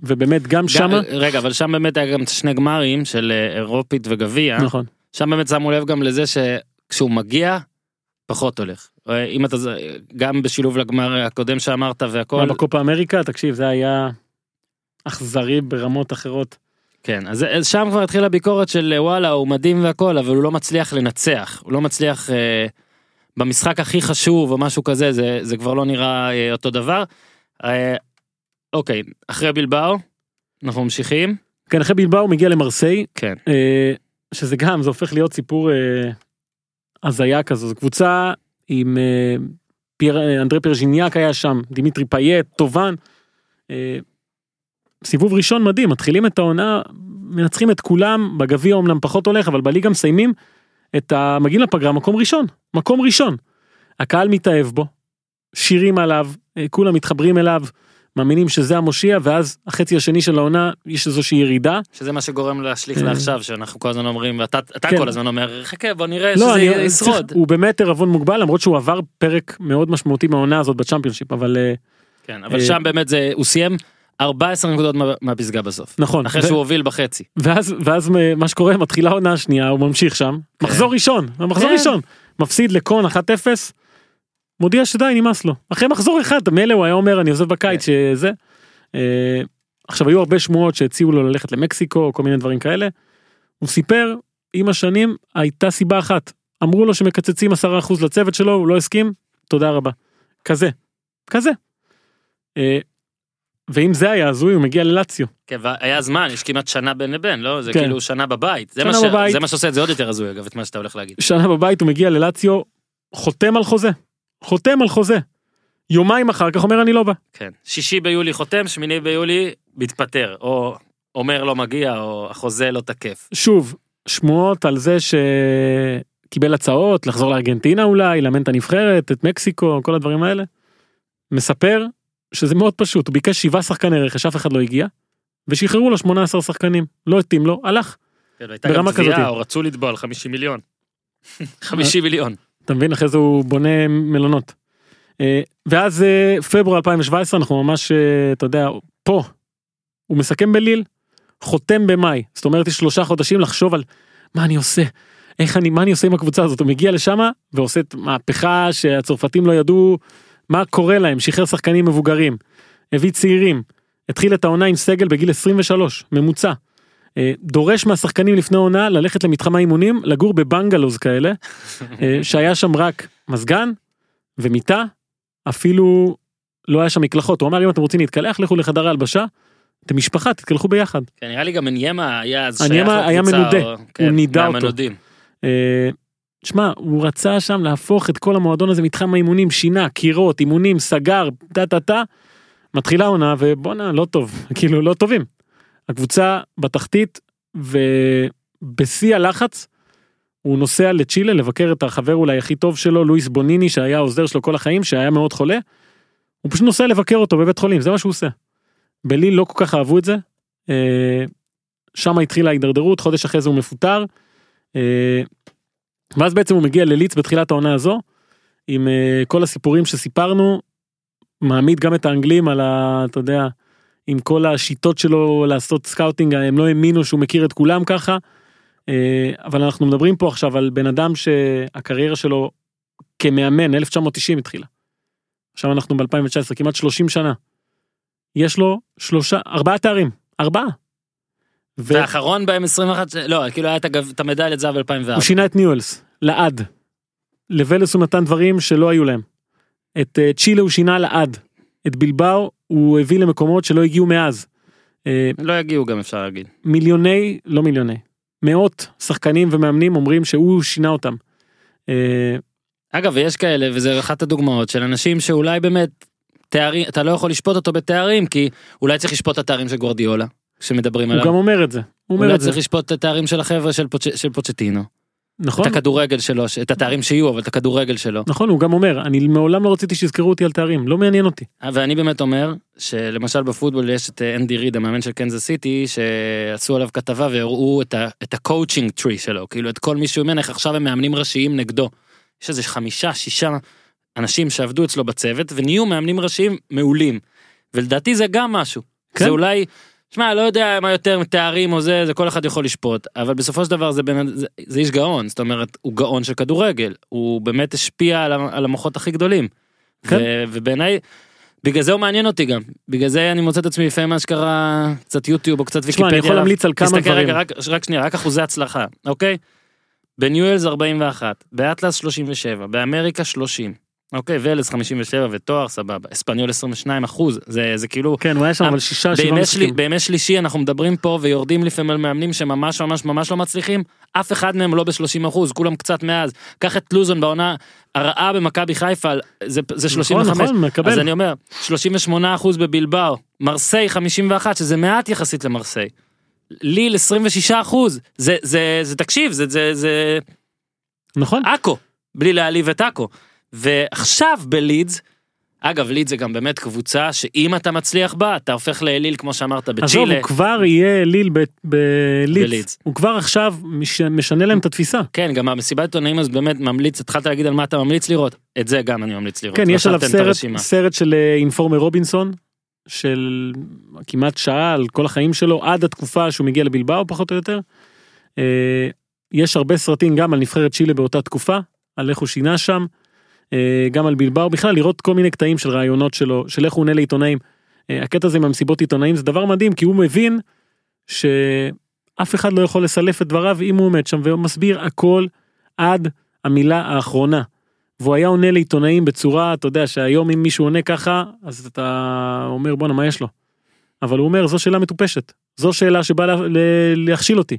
ובאמת גם שמה רגע, אבל שם באמת היה גם שני גמרים של אה, אירופית וגביע. נכון שם באמת שמו לב גם לזה שכשהוא מגיע, פחות הולך. אה, אם אתה, גם בשילוב לגמר הקודם שאמרת והכל, בקופה אמריקה תקשיב זה היה אכזרי ברמות אחרות. כן, אז אז שם כבר התחילה ביקורת של אה, וואלה, הוא מדהים והכל, אבל הוא לא מצליח לנצח, הוא לא מצליח אה, במשחק הכי חשוב או משהו כזה, זה, זה כבר לא נראה אה, אותו דבר. אה, אוקיי, אחרי בלבאו, אנחנו ממשיכים. כן אחרי בלבאו הוא מגיע למרסיי כן, אה, שזה גם זה הופך להיות סיפור אה, הזיה כזו זו קבוצה עם אה, פייר, אה, אנדרה פייר ז'יניאק היה שם דימיטרי פאייט טובאן. אה, סיבוב ראשון מדהים מתחילים את העונה מנצחים את כולם בגביע אמנם פחות הולך אבל בליגה מסיימים את ה... מגיעים לפגרה מקום ראשון מקום ראשון. הקהל מתאהב בו שירים עליו אה, כולם מתחברים אליו מאמינים שזה המושיע ואז החצי השני של העונה יש איזושהי ירידה. שזה מה שגורם להשליך כן. לעכשיו, שאנחנו כל הזמן אומרים, ואתה אתה כן. כל הזמן אומר, חכה בוא נראה לא, שזה אני, ישרוד. צריך, הוא באמת ערבון מוגבל למרות שהוא עבר פרק מאוד משמעותי מהעונה הזאת בצ'מפיונשיפ אבל אה, כן, אבל אה, שם באמת זה, הוא סיים 14 נקודות מה- מהפסגה בסוף. נכון אחרי ו- שהוא הוביל בחצי. ואז ואז מה שקורה מתחילה העונה השנייה הוא ממשיך שם מחזור ראשון מחזור כן. ראשון מפסיד לקון 1-0 מודיע שדי נמאס לו אחרי מחזור אחד מילא הוא היה אומר אני עוזב בקיץ שזה. אה, עכשיו היו הרבה שמועות שהציעו לו ללכת למקסיקו כל מיני דברים כאלה. הוא סיפר עם השנים הייתה סיבה אחת אמרו לו שמקצצים 10% לצוות שלו הוא לא הסכים תודה רבה. כזה. כזה. אה, ואם זה היה הזוי הוא מגיע ללציו. כן, והיה זמן, יש כמעט שנה בין לבין, לא? זה כן. כאילו שנה בבית. זה שנה מה ש- בבית. זה מה שעושה את זה עוד יותר הזוי אגב, את מה שאתה הולך להגיד. שנה בבית הוא מגיע ללציו חותם על חוזה. חותם על חוזה. יומיים אחר כך אומר אני לא בא. כן. שישי ביולי חותם, שמיני ביולי מתפטר, או אומר לא מגיע, או החוזה לא תקף. שוב שמועות על זה שקיבל הצעות לחזור לארגנטינה אולי לאמן את הנבחרת את מקסיקו כל הדברים האלה. מספר שזה מאוד פשוט הוא ביקש שבעה שחקני רכש אף אחד לא הגיע. ושחררו לו 18 שחקנים לא התאים לו הלך כן, הייתה גם ברמה תביעה. או רצו לתבוע על 50 מיליון. <laughs> 50 מיליון. אתה מבין אחרי זה הוא בונה מלונות. אה, ואז אה, פברואר 2017 אנחנו ממש אה, אתה יודע פה הוא מסכם בליל חותם במאי, זאת אומרת יש שלושה חודשים לחשוב על מה אני עושה, איך אני, מה אני עושה עם הקבוצה הזאת, הוא מגיע לשם ועושה את מהפכה שהצרפתים לא ידעו מה קורה להם, שחרר שחקנים מבוגרים, הביא צעירים, התחיל את העונה עם סגל בגיל 23, ממוצע. אה, דורש מהשחקנים לפני העונה ללכת למתחם האימונים, לגור בבנגלוז כאלה, <laughs> אה, שהיה שם רק מזגן ומיטה, אפילו לא היה שם מקלחות, הוא אמר אם אתם רוצים להתקלח לכו לחדר ההלבשה, אתם משפחה תתקלחו ביחד. כן, נראה לי גם אניימה היה אז היה לקבוצה, מנודה, או- הוא כן, נידה אותו. אה, שמע, הוא רצה שם להפוך את כל המועדון הזה מתחם האימונים, שינה, קירות, אימונים, סגר, טה טה טה. מתחילה עונה ובואנה, לא טוב, <laughs> כאילו לא טובים. הקבוצה בתחתית ובשיא הלחץ, הוא נוסע לצ'ילה לבקר את החבר אולי הכי טוב שלו, לואיס בוניני, שהיה העוזר שלו כל החיים, שהיה מאוד חולה. הוא פשוט נוסע לבקר אותו בבית חולים, זה מה שהוא עושה. בליל לא כל כך אהבו את זה. אה, שם התחילה ההידרדרות, חודש אחרי זה הוא מפוטר. ואז בעצם הוא מגיע ללידס בתחילת העונה הזו, עם אה, כל הסיפורים שסיפרנו, מעמיד גם את האנגלים על ה... אתה יודע, עם כל השיטות שלו לעשות scouting, הם לא האמינו שהוא מכיר את כולם ככה. אה, אבל אנחנו מדברים פה עכשיו על בן אדם שהקריירה שלו כמאמן, 1990 התחילה. עכשיו אנחנו ב-2019, כמעט 30 שנה. יש לו שלושה, ארבעה תארים, ארבעה. ו- והאחרון בהם 21, ש- לא, כאילו היה את המדליית זהב 2004. הוא שינה את ניואלס, לעד. לוולס הוא נתן דברים שלא היו להם. את אה, צ'ילה הוא שינה לעד. את בלבאו הוא הביא למקומות שלא הגיעו מאז. אה, לא יגיעו גם אפשר להגיד. מיליוני, לא מיליוני, מאות שחקנים ומאמנים אומרים שהוא שינה אותם. אה, אגב, ויש כאלה, וזה אחת הדוגמאות של אנשים שאולי באמת, תארים, אתה לא יכול לשפוט אותו בתארים, כי אולי צריך לשפוט את התארים של גורדיולה, כשמדברים הוא עליו. גם אומר את זה. הוא אומר את זה. צריך לשפוט את התארים של החבר'ה של, פוצ'... של פוצ'טינו. נכון? את הכדורגל שלו, את התארים שיהיו, אבל את הכדורגל שלו. נכון, הוא גם אומר, אני מעולם לא רציתי שיזכרו אותי על תארים, לא מעניין אותי. ואני באמת אומר, שלמשל בפוטבול יש את אה, אנדי ריד, המאמן של קנזס סיטי, שעשו עליו כתבה והראו את, ה... את ה coaching tree שלו, כאילו את כל מי שהוא אימן, איך עכשיו הם מאמנים ראשיים נגדו. יש איזה חמישה, שישה אנשים שעבדו אצלו בצוות, ונהיו מאמנים ראשיים מעולים. ולדעתי זה גם משהו. כן. זה אולי, שמע, לא יודע מה יותר תארים או זה, זה כל אחד יכול לשפוט, אבל בסופו של דבר זה, בן, זה, זה איש גאון, זאת אומרת, הוא גאון של כדורגל, הוא באמת השפיע על, על המוחות הכי גדולים. כן. ו, ובעיניי, בגלל זה הוא מעניין אותי גם, בגלל זה אני מוצא את עצמי לפעמים מה שקרה, קצת יוטיוב או קצת ויקיפדיה. אני יכול. להמליץ על כמה דברים. רגע, רק, רק שנייה, רק אחוזי הצלחה, אוקיי? בניואלס 41, באטלס 37, באמריקה 30, אוקיי, ולס 57 ותואר סבבה, אספניול 22 אחוז, זה, זה כאילו, כן, הוא היה שם אבל שישה, שבעה משחקים. בימי שלישי אנחנו מדברים פה ויורדים לפעמים על מאמנים שממש ממש ממש לא מצליחים, אף אחד מהם לא ב-30 אחוז, כולם קצת מאז. קח את לוזון בעונה הרעה במכבי חיפה, זה, זה 35, נכון, נכון, מקבל. אז אני אומר, 38 אחוז בבלבאו, מרסיי 51, שזה מעט יחסית למרסיי. ליל 26 אחוז, זה, זה, זה, תקשיב, זה, זה, זה נכון. עכו, בלי להעליב את עכו. ועכשיו בלידס, אגב לידס זה גם באמת קבוצה שאם אתה מצליח בה, אתה הופך לאליל כמו שאמרת עזוב, בצ'ילה. הוא כבר יהיה אליל ב- בליץ. בליץ. הוא כבר עכשיו מש- משנה להם את התפיסה. כן, גם המסיבת עיתונאים הזאת באמת ממליץ, התחלת להגיד על מה אתה ממליץ לראות, את זה גם אני ממליץ לראות. כן, יש עליו סרט. סרט של אה, אינפורמר רובינסון, של כמעט שעה על כל החיים שלו, עד התקופה שהוא מגיע לבלבאו פחות או יותר. אה, יש הרבה סרטים גם על נבחרת צ'ילה באותה תקופה, על איך הוא שינה שם, גם על בלבאו, בכלל לראות כל מיני קטעים של רעיונות שלו, של איך הוא עונה לעיתונאים. אה, הקטע הזה עם המסיבות עיתונאים זה דבר מדהים, כי הוא מבין שאף אחד לא יכול לסלף את דבריו אם הוא עומד שם ומסביר הכל עד המילה האחרונה. והוא היה עונה לעיתונאים בצורה, אתה יודע, שהיום אם מישהו עונה ככה, אז אתה אומר בואנה מה יש לו. אבל הוא אומר זו שאלה מטופשת, זו שאלה שבאה לה- להכשיל אותי.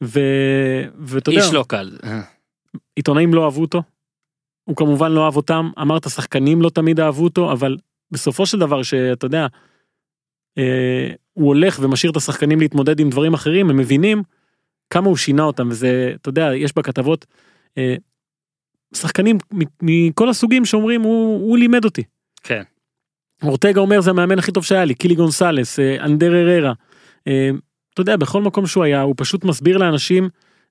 ואתה יודע, איש לא קל. עיתונאים לא אהבו אותו. הוא כמובן לא אהב אותם, אמרת שחקנים לא תמיד אהבו אותו, אבל בסופו של דבר שאתה יודע, אה, הוא הולך ומשאיר את השחקנים להתמודד עם דברים אחרים, הם מבינים כמה הוא שינה אותם, וזה, אתה יודע, יש בכתבות אה, שחקנים מכל הסוגים שאומרים הוא, הוא לימד אותי. כן. אורטגה אומר זה המאמן הכי טוב שהיה לי, קילי גונסלס, אה, אנדר הררה. אה, אתה יודע, בכל מקום שהוא היה, הוא פשוט מסביר לאנשים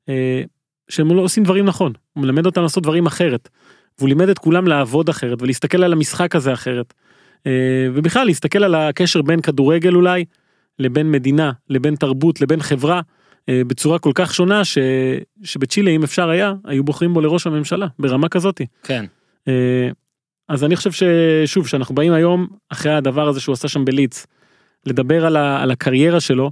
אה, שהם לא עושים דברים נכון. הוא מלמד אותם לעשות דברים אחרת. והוא לימד את כולם לעבוד אחרת ולהסתכל על המשחק הזה אחרת. אה, ובכלל להסתכל על הקשר בין כדורגל אולי לבין מדינה, לבין תרבות, לבין חברה, אה, בצורה כל כך שונה, ש... שבצ'ילה, אם אפשר היה, היו בוחרים בו לראש הממשלה, ברמה כזאתי. כן. אה, אז אני חושב ששוב, שאנחנו באים היום, אחרי הדבר הזה שהוא עשה שם בליץ, לדבר על, ה... על הקריירה שלו,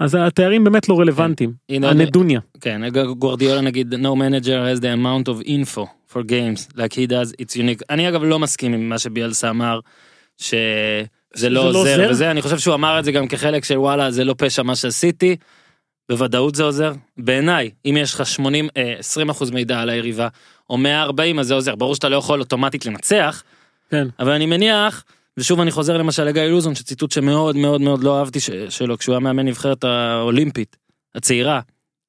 אז התארים באמת לא רלוונטיים. הנה, הנדוניה. כן, גורדיאלה נגיד, no manager has the amount of info for games like he does, it's unique. אני אגב לא מסכים עם מה שביאלסה אמר, שזה לא לא עוזר? וזה, אני חושב שהוא אמר את זה גם כחלק של וואלה, זה לא פשע מה שעשיתי. בוודאות זה עוזר. בעיניי, אם יש לך 80, אה, 20% מידע על היריבה, או 140 אז זה עוזר. ברור שאתה לא יכול אוטומטית לנצח, כן. אבל אני מניח, ושוב אני חוזר למשל לגיא לוזון, שציטוט שמאוד מאוד מאוד לא אהבתי שלו, כשהוא היה מאמן נבחרת האולימפית, הצעירה,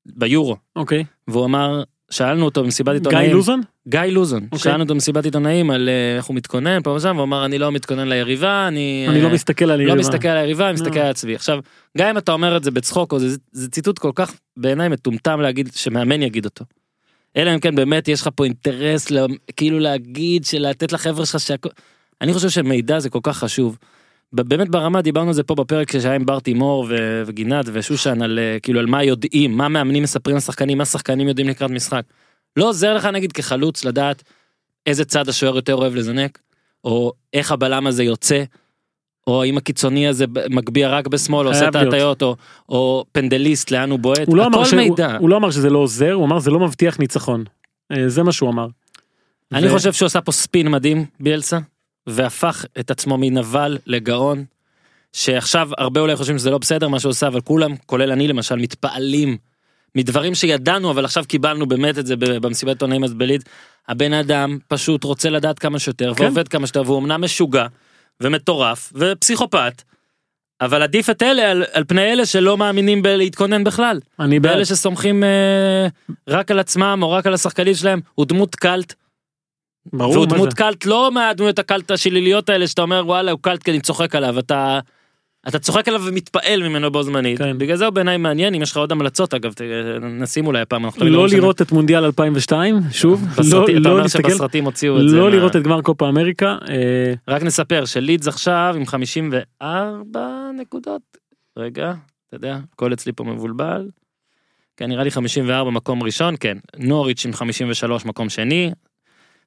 ביורו, אוקיי. והוא אמר, שאלנו אותו במסיבת גיא עיתונאים, לוזון? גיא לוזון, אוקיי. שאלנו אותו במסיבת עיתונאים על אה, איך הוא מתכונן פה ושם, והוא אמר אני לא מתכונן ליריבה, אני... אני אה, לא מסתכל על לא יריבה. מסתכל על היריבה, אני מסתכל לא. על עצמי. עכשיו, גם אם אתה אומר את זה בצחוק, או זה, זה ציטוט כל כך בעיניי מטומטם להגיד, שמאמן יגיד אותו. אלא אם כן באמת יש לך פה אינטרס לה, כאילו להגיד, של לתת לחבר'ה שלך שהכל... אני חושב שמידע זה כל כך חשוב. באמת ברמה דיברנו על זה פה בפרק שהיה עם בר תימור ו- וגינת ושושן על אה, כאילו על מה יודעים, מה מאמנים מספרים לשחקנים, מה שחקנים יודעים לקראת משחק. לא עוזר לך נגיד כחלוץ לדעת איזה צד השוער יותר אוהב לזנק, או איך הבלם הזה יוצא, או אם הקיצוני הזה מגביה רק בשמאל, או עושה את. ההטיות, או, או פנדליסט לאן הוא בועט, הוא לא, הכל ש... מידע. הוא, הוא לא אמר שזה לא עוזר, הוא אמר זה לא מבטיח ניצחון. אה, זה מה שהוא אמר. אני ו- חושב שהוא עשה פה ספין מדהים ביאלסה והפך את עצמו מנבל לגאון שעכשיו הרבה אולי חושבים שזה לא בסדר מה שהוא עושה אבל כולם כולל אני למשל מתפעלים מדברים שידענו אבל עכשיו קיבלנו באמת את זה במסיבת עיתונאים אז בליד הבן אדם פשוט רוצה לדעת כמה שיותר כן. ועובד כמה שיותר והוא אמנם משוגע ומטורף ופסיכופת. אבל עדיף את אלה על, על פני אלה שלא מאמינים בלהתכונן בכלל. אני בעד. באלה שסומכים אה, רק על עצמם או רק על השחקנים שלהם הוא דמות קאלט ברור והוא דמות זה. קאלט לא מהדמויות הקאלט השליליות האלה שאתה אומר וואלה הוא קאלט כי אני צוחק עליו אתה. אתה צוחק עליו ומתפעל ממנו בו זמנית כן. בגלל זה הוא בעיניי מעניין אם יש לך עוד המלצות אגב נשים אולי הפעם אנחנו לא שאני- לראות את מונדיאל 2002 שוב <laughs> לא בסרטים, לא אומר להסתכל שבסרטים הוציאו את זה לא לראות את גמר קופה אמריקה אה, רק נספר שלידס עכשיו עם 54 נקודות רגע אתה יודע הכל אצלי פה מבולבל. כן נראה לי 54 מקום ראשון כן נוריץ' עם 53 מקום שני.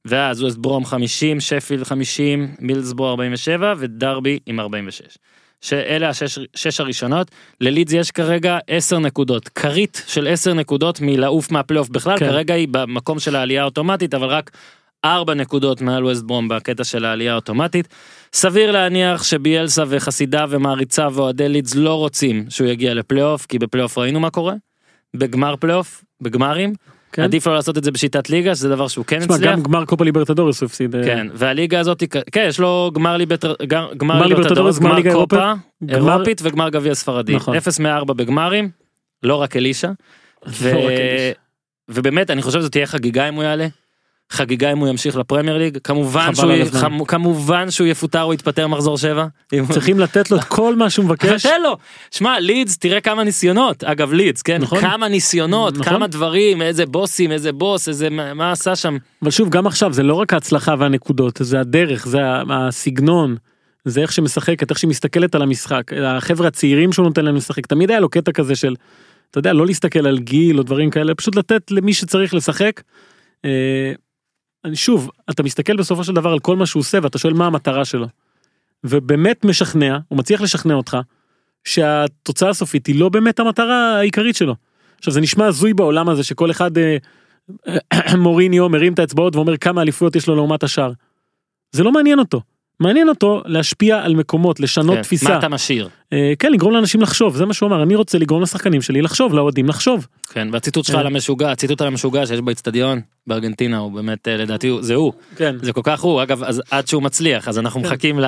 ואז ווסט ברום 50 שפילד 50 מילסבורו 47 ודרבי עם 46. שאלה השש שש הראשונות ללידס יש כרגע 10 נקודות כרית של 10 נקודות מלעוף מהפלייאוף בכלל כן. כרגע היא במקום של העלייה האוטומטית אבל רק 4 נקודות מעל ווסט ברום בקטע של העלייה האוטומטית. סביר להניח שביילסה וחסידיו ומעריציו ואוהדי לידס לא רוצים שהוא יגיע לפלייאוף כי בפלייאוף ראינו מה קורה. בגמר פלייאוף בגמרים כן. עדיף לא לעשות את זה בשיטת ליגה שזה דבר שהוא כן תשמע, הצליח. גם גמר קופה ליברטדורס הוא הפסיד אה, כן והליגה הזאת כן יש לו גמר גר- גמר ליברטדורס ליברטדורס, גמר גמר קופה גמר- אירופית וגמר גביע ספרדי נכון. 0 מ-4 בגמרים לא רק אלישע. ו- לא אלישע. ובאמת אני חושב שזאת תהיה חגיגה אם הוא יעלה. חגיגה אם הוא ימשיך לפרמייר ליג כמובן שהוא. כמ- כמובן שהוא יפוטר או יתפטר מחזור 7. צריכים לתת לו את <laughs> כל מה שהוא מבקש תן לו. שמע לידס תראה כמה ניסיונות אגב לידס כן נכון. כמה ניסיונות נכון. כמה דברים איזה בוסים איזה בוס איזה מה מה עשה שם אבל שוב גם עכשיו זה לא רק ההצלחה והנקודות זה הדרך זה הסגנון. זה איך שמשחקת איך שהיא מסתכלת על המשחק החבר'ה הצעירים שהוא נותן להם לשחק תמיד היה לו קטע כזה של אתה יודע לא להסתכל על גיל או דברים כאלה פשוט לתת למי שצריך לשחק. אני שוב אתה מסתכל בסופו של דבר על כל מה שהוא עושה ואתה שואל מה המטרה שלו. ובאמת משכנע הוא מצליח לשכנע אותך שהתוצאה הסופית היא לא באמת המטרה העיקרית שלו. עכשיו זה נשמע הזוי בעולם הזה שכל אחד אה, <clears throat> מוריניו מרים את האצבעות ואומר כמה אליפויות יש לו לעומת השאר. זה לא מעניין אותו. מעניין אותו להשפיע על מקומות לשנות כן, תפיסה מה אתה משאיר אה, כן לגרום לאנשים לחשוב זה מה שהוא אמר אני רוצה לגרום לשחקנים שלי לחשוב לאוהדים לחשוב כן והציטוט שלך כן. על המשוגע הציטוט על המשוגע שיש באצטדיון בארגנטינה הוא באמת אה, לדעתי הוא- זה הוא כן זה כל כך הוא אגב אז עד שהוא מצליח אז אנחנו מחכים ל...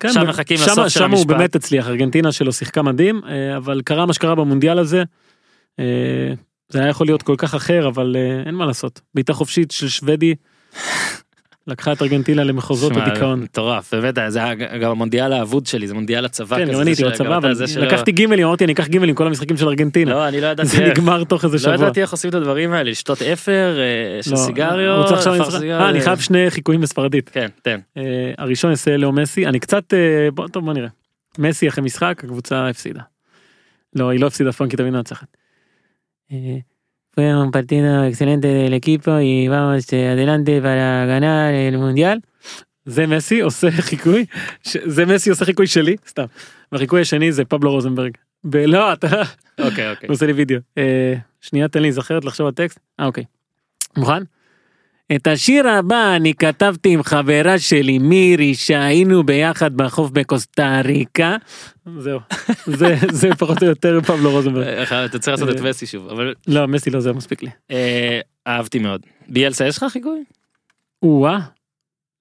כן, שם מחכים שמה- לסוף של שמה הוא המשפט. באמת הצליח ארגנטינה שלו שיחקה מדהים אה, אבל קרה מה שקרה במונדיאל הזה. אה, זה היה יכול להיות כל כך אחר אבל אה, אין מה לעשות בעיטה חופשית של שוודי. לקחה את ארגנטינה למחוזות הדיכאון. מטורף באמת זה היה גם המונדיאל האבוד שלי זה מונדיאל הצבא כן, גם אני הייתי בצבא, אבל זה לקחתי גימלים, אמרתי אני אקח גימלים כל המשחקים של ארגנטינה. לא אני לא ידעתי <laughs> זה איך. נגמר תוך איזה לא שבוע. ידעתי איך עושים את הדברים האלה לשתות אפר אה, של לא, סיגריות. אה, אני חייב שני חיקויים בספרדית. כן תן. אה, הראשון יעשה לאו מסי, אני קצת, אה, טוב בוא נראה. מסי אחרי משחק הקבוצה הפסידה. לא היא לא הפסידה פרנקי תמיד מנצחת. Fue un partido excelente del equipo y vamos eh, adelante para ganar el mundial. זה מסי עושה חיקוי, זה מסי עושה חיקוי שלי, סתם. והחיקוי השני זה פבלו רוזנברג. ב- לא, אתה, אוקיי, אוקיי. הוא עושה לי וידאו. אה, שנייה תן לי זכרת לחשוב על טקסט. אה אוקיי. מוכן? את השיר הבא אני כתבתי עם חברה שלי מירי שהיינו ביחד בחוף בקוסטה ריקה. זהו. זה זה פחות או יותר פבלו רוזנברג. אה, אתה צריך לעשות את מסי שוב, אבל לא מסי לא זה מספיק לי. אה, אהבתי מאוד. ביאלסה יש לך חיקוי? או-אה.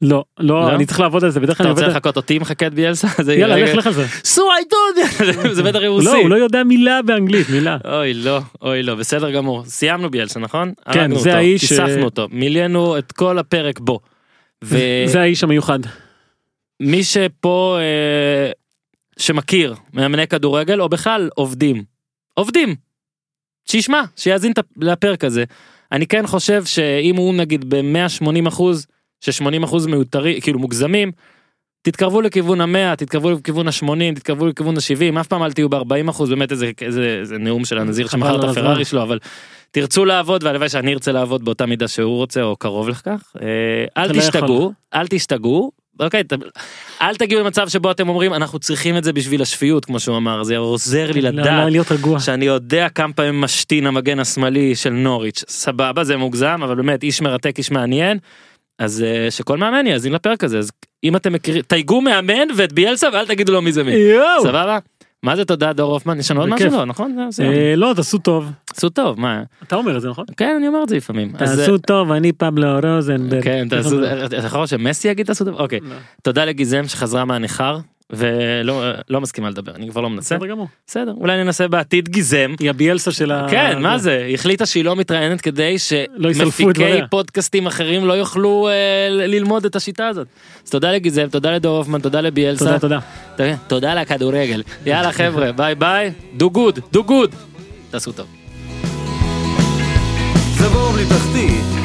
לא לא לא? אני צריך לעבוד על זה בדרך כלל אתה רוצה לחכות אותי מחכה את ביאלסה? זה יאללה לך לך על זה. So I you. <laughs> זה בטח רוסי. לא הוא לא יודע מילה באנגלית מילה. אוי לא, אוי לא, בסדר גמור. סיימנו ביאלסה, נכון? כן, זה האיש כיסחנו אותו, מילאנו את כל הפרק בו. זה האיש המיוחד. שפה, אה, שמכיר מאמני כדורגל, או בכלל עובדים, עובדים, שישמע, שיאזין לפרק הזה. אני כן חושב שאם הוא נגיד ב-180 אחוז, ש-80 אחוז מיותרים, כאילו מוגזמים, תתקרבו לכיוון המאה, תתקרבו לכיוון ה-80, תתקרבו לכיוון ה-70, אף פעם אל תהיו ב-40 אחוז, באמת איזה, איזה, איזה נאום של הנזיר שמכר את על הפרארי. שלו, אבל תרצו לעבוד, והלוואי שאני ארצה לעבוד באותה מידה שהוא רוצה, או קרוב לכך. אה, אל לא תשתגעו, אל תשתגעו. אוקיי, ת- אל תגיעו למצב שבו אתם אומרים אנחנו צריכים את זה בשביל השפיות כמו שהוא אמר זה עוזר לי לא, לדעת לא. שאני יודע כמה פעמים משתין המגן השמאלי של נוריץ' סבבה זה מוגזם אבל באמת איש מרתק איש מעניין. אז אה, שכל מאמן יאזין לפרק הזה אז אם אתם מכירים תייגו מאמן ואת ביאלסה ואל תגידו לו מי זה מי. סבבה. מה זה תודה דור הופמן יש לנו עוד. משהו לא נכון. אה, לא תעשו טוב. עשו טוב מה אתה אומר את זה נכון? כן אני אומר את זה לפעמים. תעשו טוב אני פבלו רוזנברג. כן תעשו אתה יכול שמסי יגיד תעשו טוב אוקיי לא. תודה לגיזם שחזרה מהניכר ולא לא מסכימה לדבר אני כבר לא מנסה בסדר גמור. בסדר אולי ננסה בעתיד גיזם. היא הביאלסה של ה... כן מה זה היא החליטה שהיא לא מתראיינת כדי לא שמפיקי. פודקאסטים אחרים לא יוכלו אה, ללמוד את השיטה הזאת. אז תודה לגיזם תודה לדור הופמן תודה לביילסה תודה תודה. תודה- תודה לכדורגל יאללה חבר'ה ביי ביי do good do good תעשו טוב. זה בור בלי תחתית,